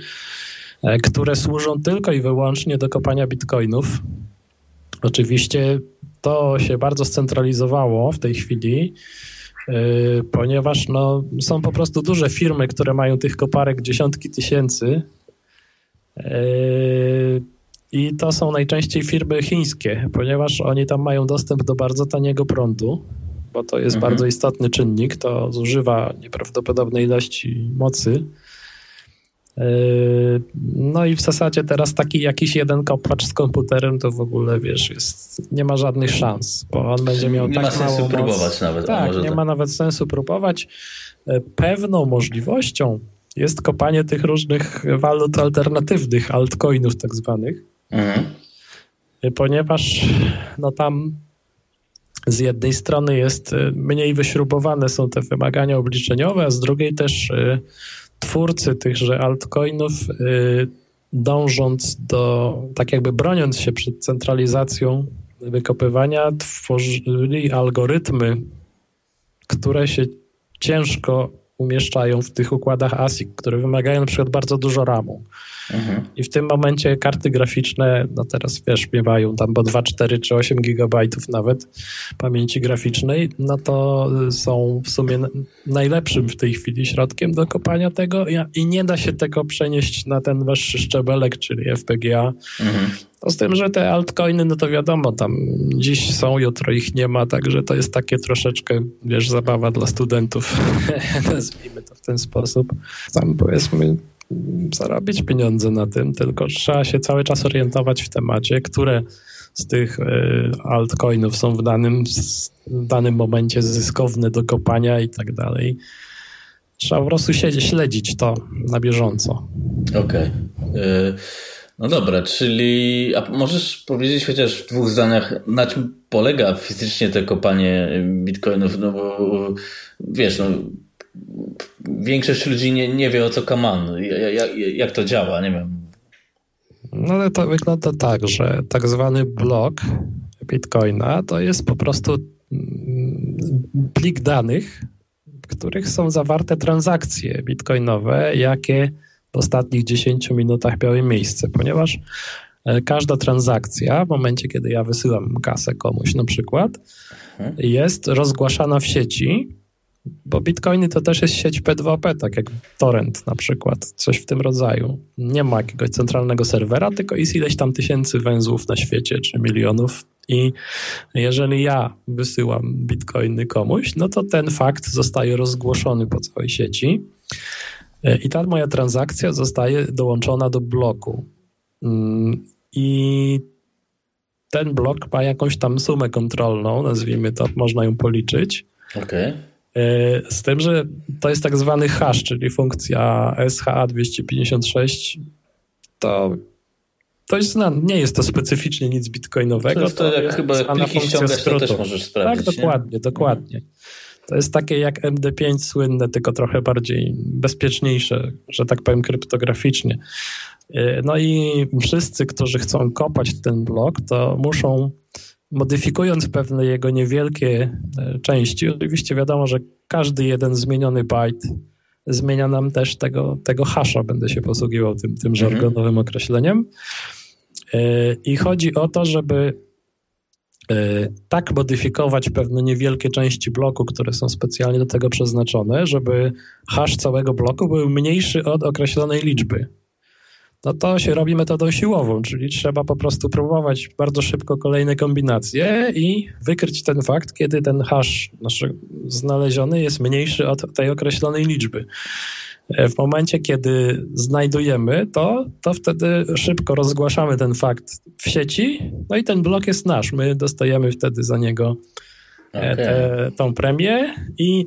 e, które służą tylko i wyłącznie do kopania bitcoinów. Oczywiście to się bardzo scentralizowało w tej chwili, e, ponieważ no, są po prostu duże firmy, które mają tych koparek dziesiątki tysięcy Yy, I to są najczęściej firmy chińskie, ponieważ oni tam mają dostęp do bardzo taniego prądu, bo to jest mhm. bardzo istotny czynnik. To zużywa nieprawdopodobnej ilości mocy. Yy, no i w zasadzie teraz taki jakiś jeden kopacz z komputerem to w ogóle, wiesz, jest, nie ma żadnych szans, bo on będzie miał nie tak ma sensu moc. próbować nawet. Tak, nie tak. ma nawet sensu próbować. Yy, pewną możliwością jest kopanie tych różnych walut alternatywnych, altcoinów tak zwanych, mhm. ponieważ no tam z jednej strony jest y, mniej wyśrubowane są te wymagania obliczeniowe, a z drugiej też twórcy tychże altcoinów y, dążąc do, tak jakby broniąc się przed centralizacją wykopywania, tworzyli algorytmy, które się ciężko umieszczają w tych układach ASIC, które wymagają na przykład bardzo dużo RAMu. Mhm. I w tym momencie karty graficzne, no teraz wiesz, miewają tam po 2, 4 czy 8 gigabajtów nawet pamięci graficznej, no to są w sumie najlepszym w tej chwili środkiem do kopania tego i nie da się tego przenieść na ten wyższy szczebelek, czyli FPGA. Mhm. No z tym, że te altcoiny, no to wiadomo, tam dziś są, jutro ich nie ma, także to jest takie troszeczkę, wiesz, zabawa dla studentów, nazwijmy to w ten sposób. Tam powiedzmy zarobić pieniądze na tym, tylko trzeba się cały czas orientować w temacie, które z tych e, altcoinów są w danym, w danym momencie zyskowne do kopania i tak dalej. Trzeba po prostu siedzieć, śledzić to na bieżąco. Okej. Okay. E, no dobra, czyli a możesz powiedzieć chociaż w dwóch zdaniach, na czym polega fizycznie to kopanie bitcoinów? No bo wiesz, no, większość ludzi nie, nie wie o co kaman, jak, jak to działa, nie wiem. No ale to wygląda tak, że tak zwany blok bitcoina to jest po prostu mm, plik danych, w których są zawarte transakcje bitcoinowe, jakie w ostatnich 10 minutach miały miejsce, ponieważ e, każda transakcja w momencie, kiedy ja wysyłam kasę komuś na przykład, mhm. jest rozgłaszana w sieci, bo bitcoiny to też jest sieć P2P, tak jak torrent na przykład, coś w tym rodzaju. Nie ma jakiegoś centralnego serwera, tylko jest ileś tam tysięcy węzłów na świecie, czy milionów i jeżeli ja wysyłam bitcoiny komuś, no to ten fakt zostaje rozgłoszony po całej sieci I ta moja transakcja zostaje dołączona do bloku. Mm, I ten blok ma jakąś tam sumę kontrolną, nazwijmy to, można ją policzyć. Okay. Z tym, że to jest tak zwany hash, czyli funkcja SHA-256. To, to jest, no, nie jest to specyficznie nic bitcoinowego. To jest to, to jak chyba pliki ściągasz, to też możesz sprawdzić. Tak, dokładnie, nie? dokładnie. Mhm. To jest takie jak MD5 słynne, tylko trochę bardziej bezpieczniejsze, że tak powiem, kryptograficznie. E, no i wszyscy, którzy chcą kopać ten blok, to muszą modyfikując pewne jego niewielkie e, części, oczywiście wiadomo, że każdy jeden zmieniony byte zmienia nam też tego, tego hasza, będę się posługiwał tym, tym mhm. żargonowym określeniem. E, I chodzi o to, żeby tak modyfikować pewne niewielkie części bloku, które są specjalnie do tego przeznaczone, żeby hash całego bloku był mniejszy od określonej liczby. No to się robi metodą siłową, czyli trzeba po prostu próbować bardzo szybko kolejne kombinacje i wykryć ten fakt, kiedy ten hash znaleziony jest mniejszy od tej określonej liczby. E, w momencie, kiedy znajdujemy to, to wtedy szybko rozgłaszamy ten fakt w sieci, no i ten blok jest nasz. My dostajemy wtedy za niego e, okay. te, tą premię i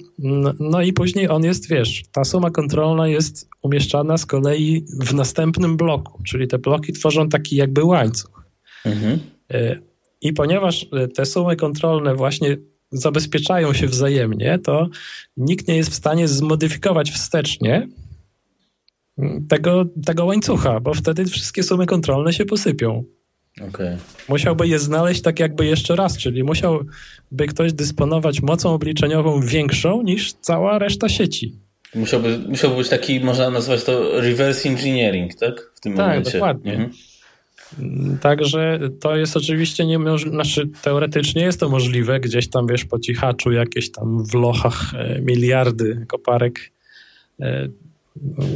no i później on jest, wiesz, ta suma kontrolna jest umieszczana z kolei w następnym bloku, czyli te bloki tworzą taki jakby łańcuch. Mhm. E, I ponieważ te sumy kontrolne właśnie zabezpieczają się wzajemnie, to nikt nie jest w stanie zmodyfikować wstecznie tego, tego łańcucha, bo wtedy wszystkie sumy kontrolne się posypią. Okay. Musiałby je znaleźć tak jakby jeszcze raz, czyli musiałby ktoś dysponować mocą obliczeniową większą niż cała reszta sieci. Musiałby, musiałby być taki, można nazwać to reverse engineering, tak? W tym tak, momencie. dokładnie. Mhm. Także to jest oczywiście niemożliwe, znaczy teoretycznie jest to możliwe, gdzieś tam wiesz po cichaczu jakieś tam w lochach e, miliardy koparek e,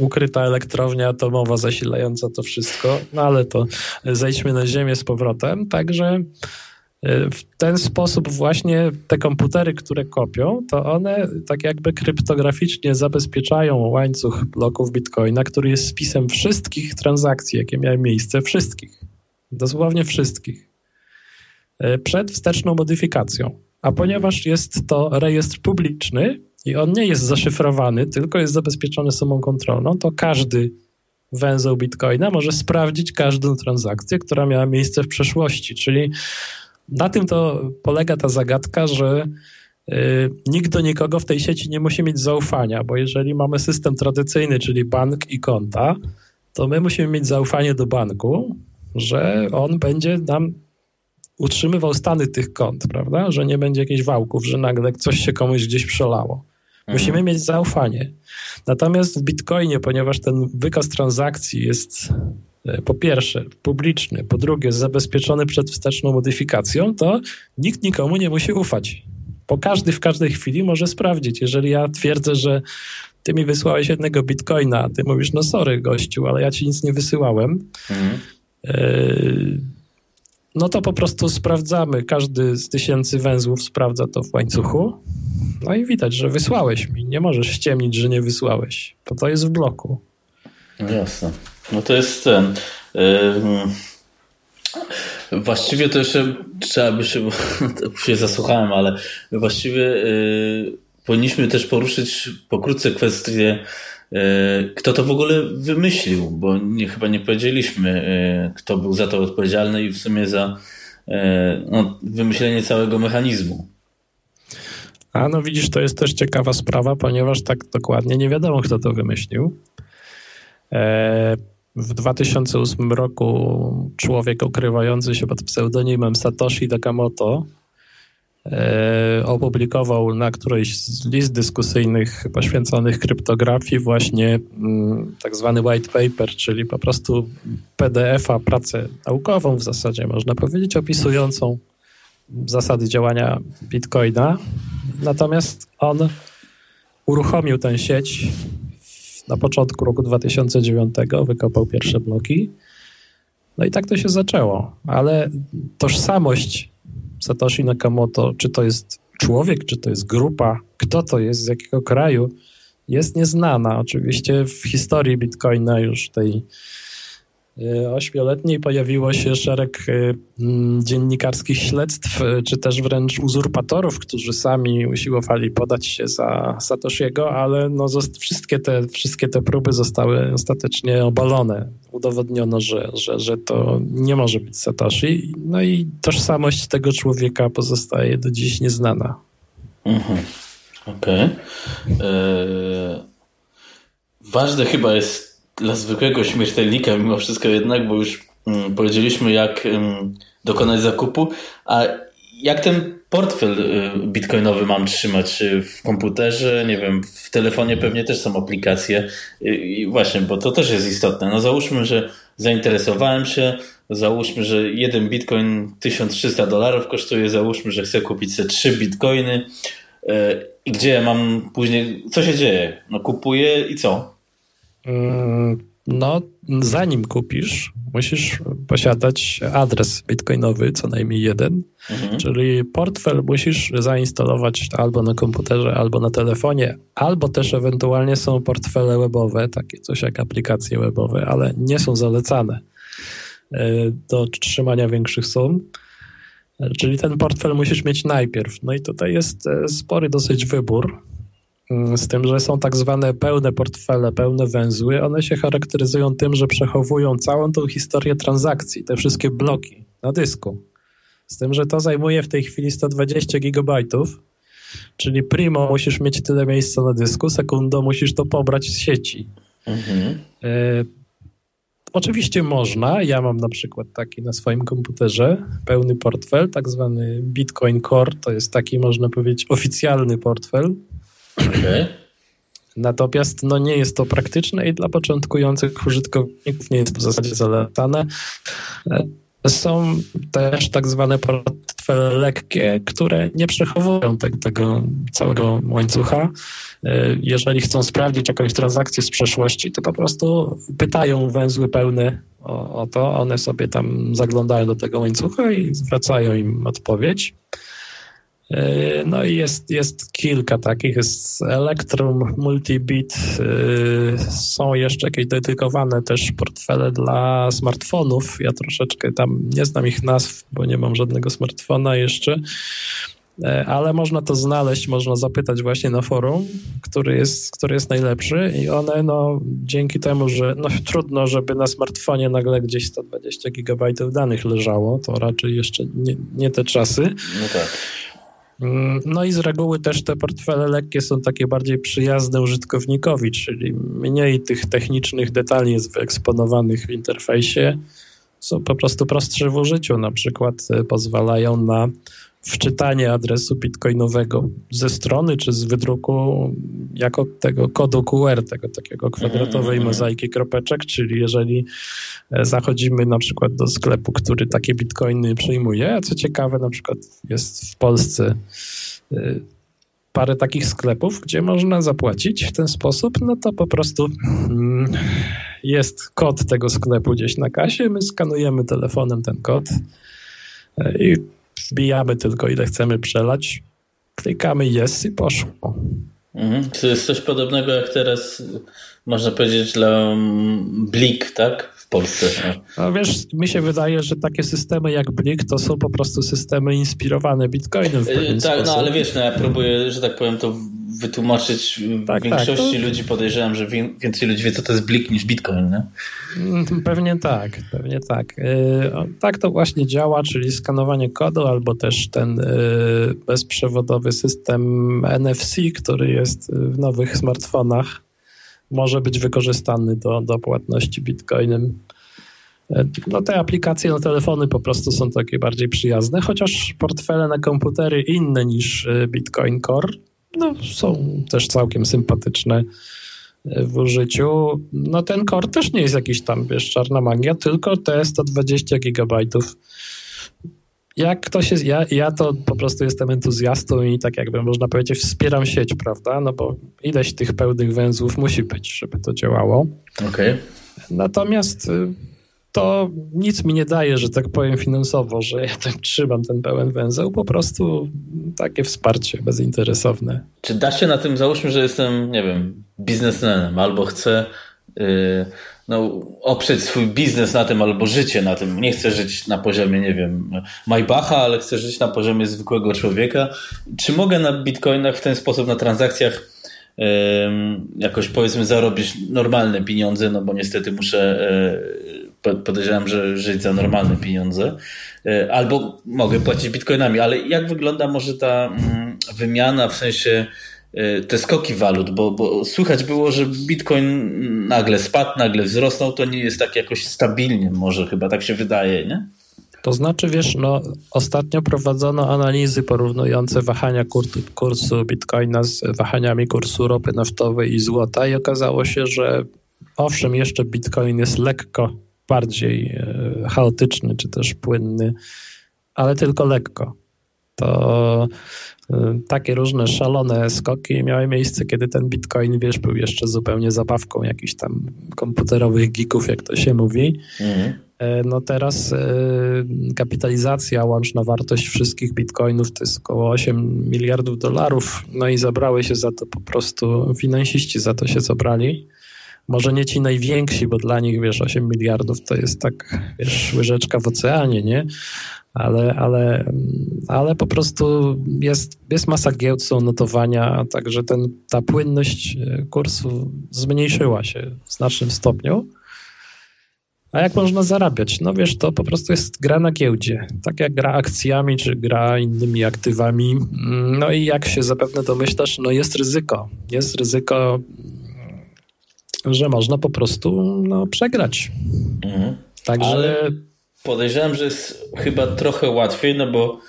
ukryta elektrownia atomowa zasilająca to wszystko, no ale to zejdźmy na ziemię z powrotem, także e, w ten sposób właśnie te komputery, które kopią, to one tak jakby kryptograficznie zabezpieczają łańcuch bloków Bitcoina, który jest spisem wszystkich transakcji, jakie miały miejsce, wszystkich, dosłownie wszystkich, e, przed wsteczną modyfikacją. A ponieważ jest to rejestr publiczny, i on nie jest zaszyfrowany, tylko jest zabezpieczony sumą kontrolną, to każdy węzeł Bitcoina może sprawdzić każdą transakcję, która miała miejsce w przeszłości. Czyli na tym to polega ta zagadka, że y, nikt do nikogo w tej sieci nie musi mieć zaufania, bo jeżeli mamy system tradycyjny, czyli bank i konta, to my musimy mieć zaufanie do banku, że on będzie nam utrzymywał stany tych kont, prawda? Że nie będzie jakichś wałków, że nagle coś się komuś gdzieś przelało. Musimy mhm. mieć zaufanie. Natomiast w Bitcoinie, ponieważ ten wykaz transakcji jest e, po pierwsze publiczny, po drugie zabezpieczony przed wsteczną modyfikacją, to nikt nikomu nie musi ufać. Bo każdy w każdej chwili może sprawdzić. Jeżeli ja twierdzę, że ty mi wysłałeś jednego bitcoina, a ty mówisz, no sorry gościu, ale ja ci nic nie wysyłałem, mhm. Y no to po prostu sprawdzamy. Każdy z tysięcy węzłów sprawdza to w łańcuchu. No i widać, że wysłałeś mi. Nie możesz ściemnić, że nie wysłałeś, bo to jest w bloku. No jasne. No to jest ten. Właściwie to jeszcze trzeba by się, się zasłuchałem, ale właściwie yy, powinniśmy też poruszyć pokrótce kwestię E, kto to w ogóle wymyślił, bo nie, chyba nie powiedzieliśmy, e, kto był za to odpowiedzialny i w sumie za e, no, wymyślenie całego mechanizmu. A no widzisz, to jest też ciekawa sprawa, ponieważ tak dokładnie nie wiadomo, kto to wymyślił. W 2008 roku człowiek ukrywający się pod pseudonimem Satoshi Nakamoto E, opublikował na którejś z list dyskusyjnych poświęconych kryptografii właśnie mm, tak zwany white paper, czyli po prostu PDF-a, pracę naukową w zasadzie można powiedzieć, opisującą zasady działania Bitcoina. Natomiast on uruchomił tę sieć na początku roku 2009, wykopał pierwsze bloki. No i tak to się zaczęło, ale tożsamość Satoshi Nakamoto, czy to jest człowiek, czy to jest grupa, kto to jest, z jakiego kraju, jest nieznana. Oczywiście w historii Bitcoina już tej ośmioletniej pojawiło się szereg e, dziennikarskich śledztw, e, czy też wręcz uzurpatorów, którzy sami usiłowali podać się za Satoshiego, ale no, wszystkie, te, wszystkie te próby zostały ostatecznie obalone udowodniono, że, że, że to nie może być Satoshi. No i tożsamość tego człowieka pozostaje do dziś nieznana. Mhm. Okej. Okay. Ważne chyba jest dla zwykłego śmiertelnika mimo wszystko jednak, bo już mm, powiedzieliśmy jak mm, dokonać zakupu, a jak ten portfel y, bitcoinowy mam trzymać w komputerze, nie wiem, w telefonie pewnie też są aplikacje y, i właśnie, bo to też jest istotne. No załóżmy, że zainteresowałem się, załóżmy, że jeden bitcoin 1300 dolarów kosztuje, załóżmy, że chcę kupić sobie 3 bitcoiny y, i gdzie ja mam później, co się dzieje? No kupuję i co? Mm, no, zanim kupisz, musisz posiadać adres bitcoinowy, co najmniej jeden, mhm. czyli portfel musisz zainstalować albo na komputerze, albo na telefonie, albo też ewentualnie są portfele webowe, takie coś jak aplikacje webowe, ale nie są zalecane e, do trzymania większych sum. E, czyli ten portfel musisz mieć najpierw. No i tutaj jest e, spory dosyć wybór z tym, że są tak zwane pełne portfele, pełne węzły. One się charakteryzują tym, że przechowują całą tą historię transakcji, te wszystkie bloki na dysku. Z tym, że to zajmuje w tej chwili 120 gigabajtów. Czyli primo musisz mieć tyle miejsca na dysku, sekundo musisz to pobrać z sieci. Mhm. E, oczywiście można. Ja mam na przykład taki na swoim komputerze pełny portfel, tak zwany Bitcoin Core. To jest taki, można powiedzieć, oficjalny portfel. Natomiast no, nie jest to praktyczne i dla początkujących użytkowników nie jest to w zasadzie zalecane. E, są też tak zwane portfele lekkie, które nie przechowują te, tego całego łańcucha. E, jeżeli chcą sprawdzić jakąś transakcję z przeszłości, to po prostu pytają węzły pełne o, o to. One sobie tam zaglądają do tego łańcucha i zwracają im odpowiedź. E, no i jest, jest kilka takich, jest Electrum, Multibit, e, są jeszcze jakieś dedykowane też portfele dla smartfonów. Ja troszeczkę tam nie znam ich nazw, bo nie mam żadnego smartfona jeszcze, e, ale można to znaleźć, można zapytać właśnie na forum, który jest, który jest najlepszy i one no dzięki temu, że no trudno, żeby na smartfonie nagle gdzieś 120 gigabajtów danych leżało, to raczej jeszcze nie, nie te czasy. No tak no i z reguły też te portfele lekkie są takie bardziej przyjazne użytkownikowi, czyli mniej tych technicznych detali jest wyeksponowanych w interfejsie, są po prostu prostsze w użyciu. Na przykład e, pozwalają na wczytanie adresu bitcoinowego ze strony czy z wydruku jako tego kodu QR, tego takiego kwadratowej mhm. mozaiki kropeczek, czyli jeżeli e, zachodzimy na przykład do sklepu, który takie bitcoiny przyjmuje, a co ciekawe na przykład jest w Polsce e, parę takich sklepów, gdzie można zapłacić w ten sposób, no to po prostu mm, jest kod tego sklepu gdzieś na kasie, my skanujemy telefonem ten kod e, i wbijamy tylko ile chcemy przelać, klikamy jest i poszło. Mhm. To jest coś podobnego jak teraz można powiedzieć dla Blik, tak? W Polsce. No wiesz, mi się wydaje, że takie systemy jak Blik to są po prostu systemy inspirowane Bitcoinem w pewien Tak, sposób. no ale wiesz, no ja próbuję, że tak powiem, to wytłumaczyć tak, większości tak, to... ludzi. Podejrzewam, że więcej ludzi wie, co to jest Blik niż Bitcoin, nie? Mm, pewnie tak, pewnie tak. Y, tak to właśnie działa, czyli skanowanie kodu albo też ten y, bezprzewodowy system NFC, który jest w nowych smartfonach, może być wykorzystany do, do płatności Bitcoinem. Y, no te aplikacje na telefony po prostu są takie bardziej przyjazne, chociaż portfele na komputery inne niż Bitcoin Core no, są też całkiem sympatyczne e, w użyciu. No ten core też nie jest jakiś tam, wiesz, czarna magia, tylko te 120 gigabajtów. Jak ktoś jest, ja, ja to po prostu jestem entuzjastą i tak jakby można powiedzieć wspieram sieć, prawda, no bo ileś tych pełnych węzłów musi być, żeby to działało. Okej. Okay. Natomiast y, to nic mi nie daje, że tak powiem finansowo, że ja tak trzymam ten pełen węzeł, po prostu takie wsparcie bezinteresowne. Czy da się na tym, załóżmy, że jestem, nie wiem, biznesmenem albo chcę yy, no, oprzeć swój biznes na tym albo życie na tym. Nie chcę żyć na poziomie, nie wiem, Maybacha, ale chcę żyć na poziomie zwykłego człowieka. Czy mogę na bitcoinach w ten sposób, na transakcjach jakoś powiedzmy zarobić normalne pieniądze, no bo niestety muszę e, podejrzewam, że żyć za normalne pieniądze, e, albo mogę płacić bitcoinami, ale jak wygląda może ta mm, wymiana w sensie e, te skoki walut, bo, bo słychać było, że bitcoin nagle spadł, nagle wzrosnął, to nie jest tak jakoś stabilnie, może chyba tak się wydaje, nie? To znaczy, wiesz, no, ostatnio prowadzono analizy porównujące wahania kursu, kursu bitcoina z wahaniami kursu ropy naftowej i złota i okazało się, że owszem, jeszcze bitcoin jest lekko bardziej e, chaotyczny czy też płynny, ale tylko lekko. To e, takie różne szalone skoki miały miejsce, kiedy ten bitcoin, wiesz, był jeszcze zupełnie zabawką jakichś tam komputerowych geeków, jak to się mówi. Mhm. E, no teraz kapitalizacja, łączna wartość wszystkich bitcoinów to jest około 8 miliardów dolarów, no i zabrały się za to po prostu, finansiści za to się zabrali może nie ci najwięksi, bo dla nich, wiesz, 8 miliardów to jest tak, wiesz, łyżeczka w oceanie, nie? Ale, ale, ale po prostu jest, jest masa giełd, są notowania, także ten, ta płynność e, kursu zmniejszyła się w znacznym stopniu. A jak można zarabiać? No wiesz, to po prostu jest gra na giełdzie. Tak jak gra akcjami, czy gra innymi aktywami. No i jak się zapewne domyślasz, no jest ryzyko. Jest ryzyko, że można po prostu no, przegrać. Mhm. Także... Ale podejrzewam, że jest chyba trochę łatwiej, no bo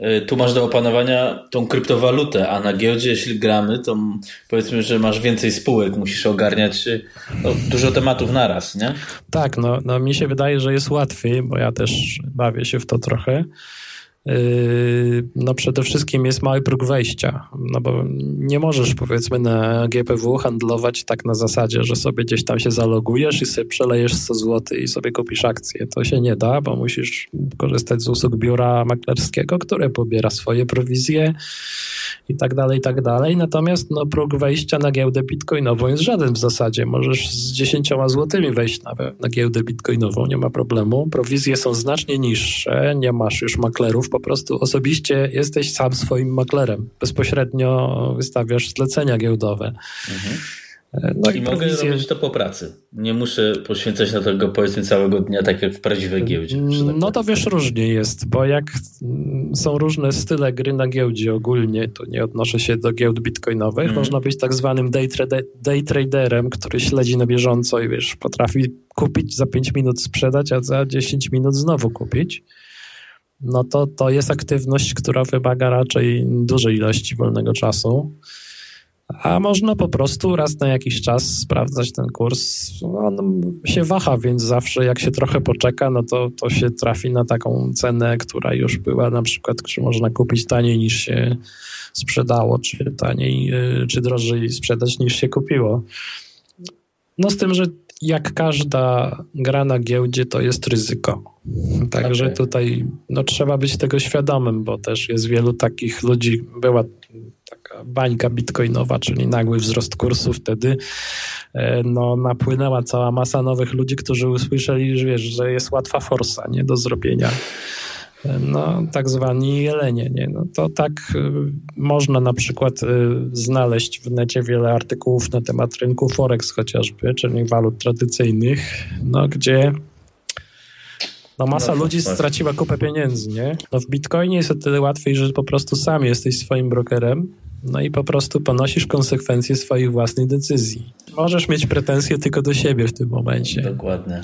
Y, tu masz do opanowania tą kryptowalutę, a na giełdzie, jeśli gramy, to powiedzmy, że masz więcej spółek, musisz ogarniać y, no, dużo tematów naraz, nie? Tak, no, no mi się wydaje, że jest łatwiej, bo ja też bawię się w to trochę. Yy, no przede wszystkim jest mały próg wejścia, no bo nie możesz powiedzmy na GPW handlować tak na zasadzie, że sobie gdzieś tam się zalogujesz i sobie przelejesz 100 zł i sobie kupisz akcję. To się nie da, bo musisz korzystać z usług biura maklerskiego, które pobiera swoje prowizje i tak dalej, i tak dalej. Natomiast no, próg wejścia na giełdę bitcoinową jest żaden w zasadzie. Możesz z 10 złotymi wejść nawet na giełdę bitcoinową, nie ma problemu. Prowizje są znacznie niższe, nie masz już maklerów, po prostu osobiście jesteś sam swoim maklerem. Bezpośrednio wystawiasz zlecenia giełdowe. Mhm. No i, i mogę robić to po pracy. Nie muszę poświęcać na tego powiedzmy całego dnia, tak jak w prawdziwej giełdzie. Tak no to wiesz, różnie jest, bo jak są różne style gry na giełdzie ogólnie, to nie odnoszę się do giełd bitcoinowych, mm. można być tak zwanym day, trade, day traderem, który śledzi na bieżąco i wiesz, potrafi kupić za 5 minut sprzedać, a za 10 minut znowu kupić no to to jest aktywność, która wymaga raczej dużej ilości wolnego czasu. A można po prostu raz na jakiś czas sprawdzać ten kurs. On się waha, więc zawsze jak się trochę poczeka, no to, to się trafi na taką cenę, która już była na przykład, że można kupić taniej niż się sprzedało, czy taniej, y, czy drożej sprzedać niż się kupiło. No z tym, że jak każda gra na giełdzie, to jest ryzyko. Także okay. tutaj no, trzeba być tego świadomym, bo też jest wielu takich ludzi. Była taka bańka bitcoinowa, czyli nagły wzrost kursu wtedy. E, no, napłynęła cała masa nowych ludzi, którzy usłyszeli, że, wiesz, że jest łatwa forsa nie do zrobienia no, tak zwani jelenie. Nie? No, to tak y, można na przykład y, znaleźć w necie wiele artykułów na temat rynku Forex chociażby, czyli walut tradycyjnych, no, gdzie no, masa no, ludzi straciła kupę pieniędzy. Nie? No, w Bitcoinie jest o tyle łatwiej, że po prostu sam jesteś swoim brokerem no i po prostu ponosisz konsekwencje swoich własnych decyzji. Możesz mieć pretensje tylko do siebie w tym momencie. Dokładnie.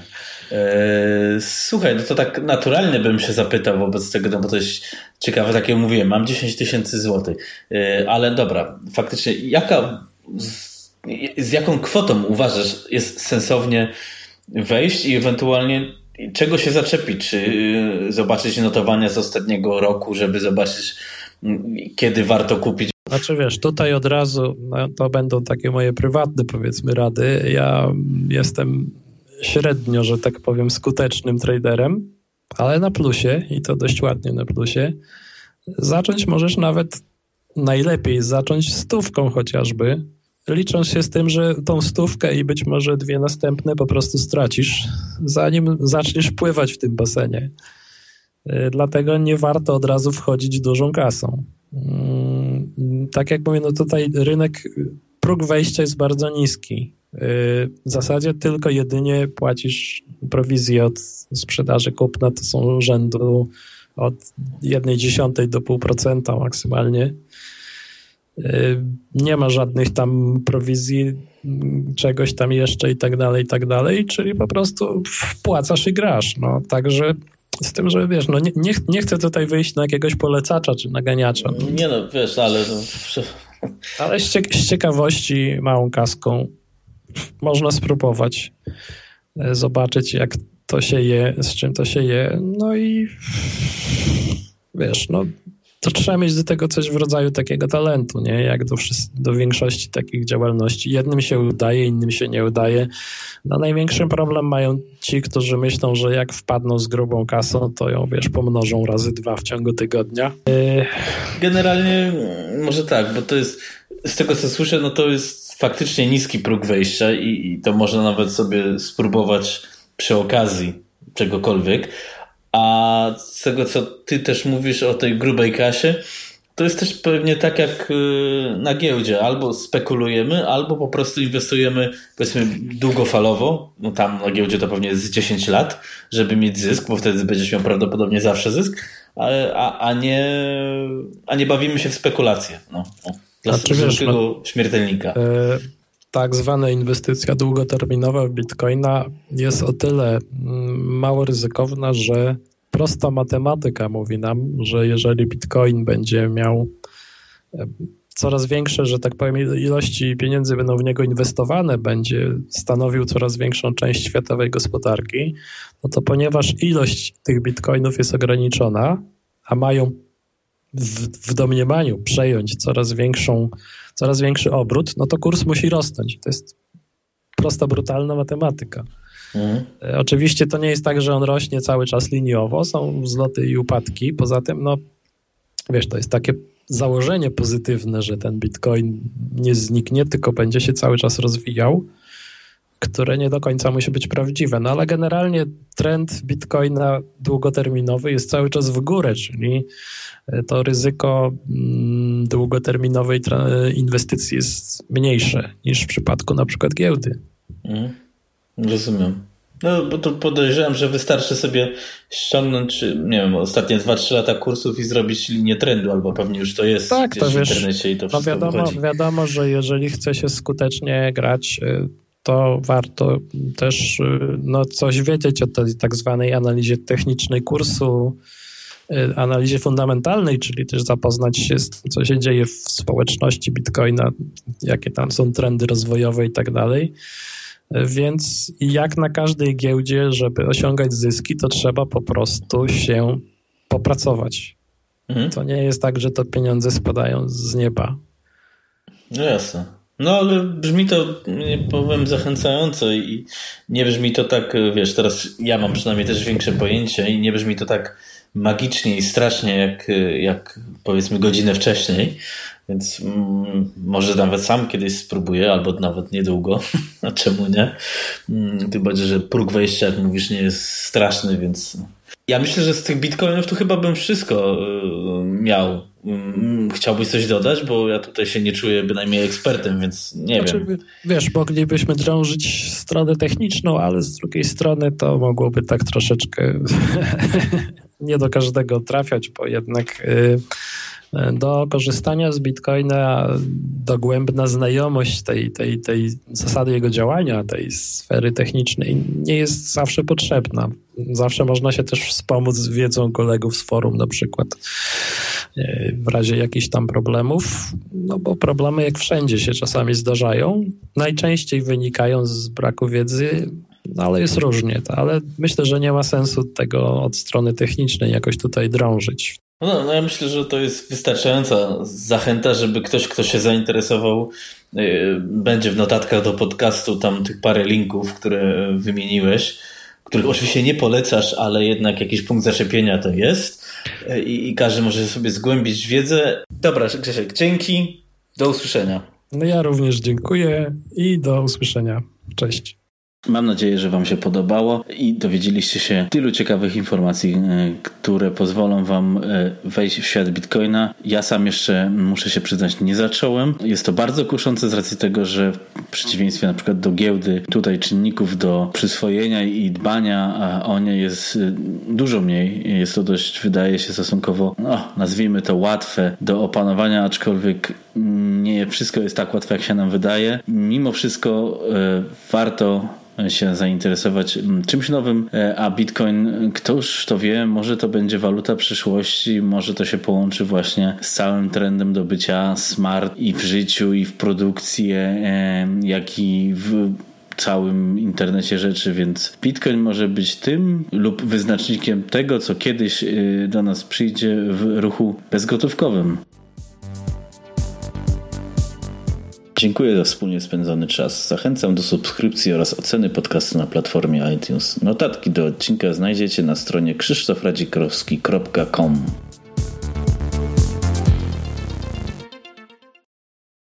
Eee, słuchaj, no to tak naturalnie bym się zapytał wobec tego, no bo to jest ciekawe, tak jak mówiłem, mam 10 tysięcy złotych, eee, ale dobra, faktycznie jaka, z, z jaką kwotą uważasz jest sensownie wejść i ewentualnie czego się zaczepić? Czy y, zobaczyć notowania z ostatniego roku, żeby zobaczyć kiedy warto kupić znaczy wiesz, tutaj od razu no, to będą takie moje prywatne powiedzmy rady. Ja jestem średnio, że tak powiem, skutecznym traderem, ale na plusie i to dość ładnie na plusie. Zacząć możesz nawet najlepiej zacząć stówką chociażby, licząc się z tym, że tą stówkę i być może dwie następne po prostu stracisz, zanim zaczniesz pływać w tym basenie. Y, dlatego nie warto od razu wchodzić dużą kasą. Tak jak mówię, no tutaj rynek, próg wejścia jest bardzo niski. W zasadzie tylko jedynie płacisz prowizję od sprzedaży kupna, to są rzędu od 1,1 do 0,5% maksymalnie. Nie ma żadnych tam prowizji, czegoś tam jeszcze i tak dalej, i tak dalej, czyli po prostu wpłacasz i grasz. No, także z tym, że wiesz, no nie, nie, nie chcę tutaj wyjść na jakiegoś polecacza czy naganiacza. No. Nie no, wiesz, ale... No, ale z, z ciekawości małą kaską można spróbować e, zobaczyć, jak to się je, z czym to się je. No i wiesz, no to trzeba mieć do tego coś w rodzaju takiego talentu, nie? Jak do, do większości takich działalności. Jednym się udaje, innym się nie udaje. No największy problem mają ci, którzy myślą, że jak wpadną z grubą kasą, to ją, wiesz, pomnożą razy dwa w ciągu tygodnia. E, Generalnie może tak, bo to jest, z tego co słyszę, no to jest faktycznie niski próg wejścia i, i to można nawet sobie spróbować przy okazji czegokolwiek. A z tego, co ty też mówisz o tej grubej kasie, to jest też pewnie tak jak y, na giełdzie. Albo spekulujemy, albo po prostu inwestujemy powiedzmy długofalowo. No tam na giełdzie to pewnie jest 10 lat, żeby mieć zysk, bo wtedy będziesz miał prawdopodobnie zawsze zysk, a, a, a, nie, a nie bawimy się w spekulacje. No. Dla znaczy, no, śmiertelnika. E, tak zwana inwestycja długoterminowa w bitcoina jest o tyle mm, mało ryzykowna, że prosta matematyka mówi nam, że jeżeli bitcoin będzie miał coraz większe, że tak powiem, ilości pieniędzy będą w niego inwestowane, będzie stanowił coraz większą część światowej gospodarki, no to ponieważ ilość tych bitcoinów jest ograniczona, a mają w, w domniemaniu przejąć coraz większą, coraz większy obrót, no to kurs musi rosnąć. To jest prosta, brutalna matematyka. Mhm. E, oczywiście to nie jest tak, że on rośnie cały czas liniowo, są wzloty i upadki. Poza tym, no wiesz, to jest takie założenie pozytywne, że ten bitcoin nie zniknie, tylko będzie się cały czas rozwijał, które nie do końca musi być prawdziwe. No ale generalnie trend bitcoina długoterminowy jest cały czas w górę, czyli e, to ryzyko mm, długoterminowej inwestycji jest mniejsze niż w przypadku na przykład giełdy. Mhm. Rozumiem. No, bo to podejrzewam, że wystarczy sobie ściągnąć, nie wiem, ostatnie 2-3 lata kursów i zrobić linię trendu, albo pewnie już to jest tak, to w wiesz, internecie i to no wszystko wiadomo, wychodzi. wiadomo, że jeżeli chce się skutecznie grać, y, to warto też y, no, coś wiedzieć o tej tak zwanej analizie technicznej kursu, y, analizie fundamentalnej, czyli też zapoznać się z tym, co się dzieje w społeczności Bitcoina, jakie tam są trendy rozwojowe i tak dalej. Więc jak na każdej giełdzie, żeby osiągać zyski, to trzeba po prostu się popracować. Mhm. To nie jest tak, że to pieniądze spadają z nieba. No jasne. No ale brzmi to, powiem, zachęcająco i nie brzmi to tak, wiesz, teraz ja mam przynajmniej też większe pojęcie i nie brzmi to tak magicznie i strasznie jak, jak powiedzmy godzinę wcześniej. Więc mm, może nawet sam kiedyś spróbuję, albo nawet niedługo. A czemu nie? Mm, tym bardziej, że próg wejścia, jak mówisz, nie jest straszny, więc. Ja myślę, że z tych bitcoinów to chyba bym wszystko y, miał. Mm, chciałbyś coś dodać, bo ja tutaj się nie czuję bynajmniej ekspertem, więc nie znaczy, wiem. Wiesz, moglibyśmy drążyć stronę techniczną, ale z drugiej strony to mogłoby tak troszeczkę nie do każdego trafiać, bo jednak. Yy do korzystania z Bitcoina dogłębna znajomość tej, tej, tej zasady jego działania, tej sfery technicznej nie jest zawsze potrzebna. Zawsze można się też wspomóc wiedzą kolegów z forum na przykład e, w razie jakichś tam problemów, no bo problemy jak wszędzie się czasami zdarzają. Najczęściej wynikają z braku wiedzy, no ale jest różnie. Ale myślę, że nie ma sensu tego od strony technicznej jakoś tutaj drążyć. No, no ja myślę, że to jest wystarczająca zachęta, żeby ktoś, kto się zainteresował, yy, będzie w notatkach do podcastu tam tych parę linków, które wymieniłeś, których oczywiście nie polecasz, ale jednak jakiś punkt zaczepienia to jest yy, i każdy może sobie zgłębić wiedzę. Dobra, Grzesiek, dzięki, do usłyszenia. No ja również dziękuję i do usłyszenia. Cześć. Mam nadzieję, że Wam się podobało i dowiedzieliście się tylu ciekawych informacji, e, które pozwolą Wam e, wejść w świat Bitcoina. Ja sam jeszcze, muszę się przyznać, nie zacząłem. Jest to bardzo kuszące z racji tego, że w przeciwieństwie na przykład do giełdy, tutaj czynników do przyswojenia i dbania o nie jest e, dużo mniej. Jest to dość, wydaje się, stosunkowo, no, nazwijmy to łatwe do opanowania, aczkolwiek nie wszystko jest tak łatwe, jak się nam wydaje. Mimo wszystko warto się zainteresować mm, czymś nowym, e, a Bitcoin, ktoś to wie, może to będzie waluta przyszłości, może to się połączy właśnie z całym trendem do bycia smart i w życiu, i w produkcji, e, jak i w całym internecie rzeczy, więc Bitcoin może być tym lub wyznacznikiem tego, co kiedyś e, do nas przyjdzie w ruchu bezgotówkowym. Dziękuję za wspólnie spędzony czas. Zachęcam do subskrypcji oraz oceny podcastu na platformie iTunes. Notatki do odcinka znajdziecie na stronie krzysztofradzikrowski.com.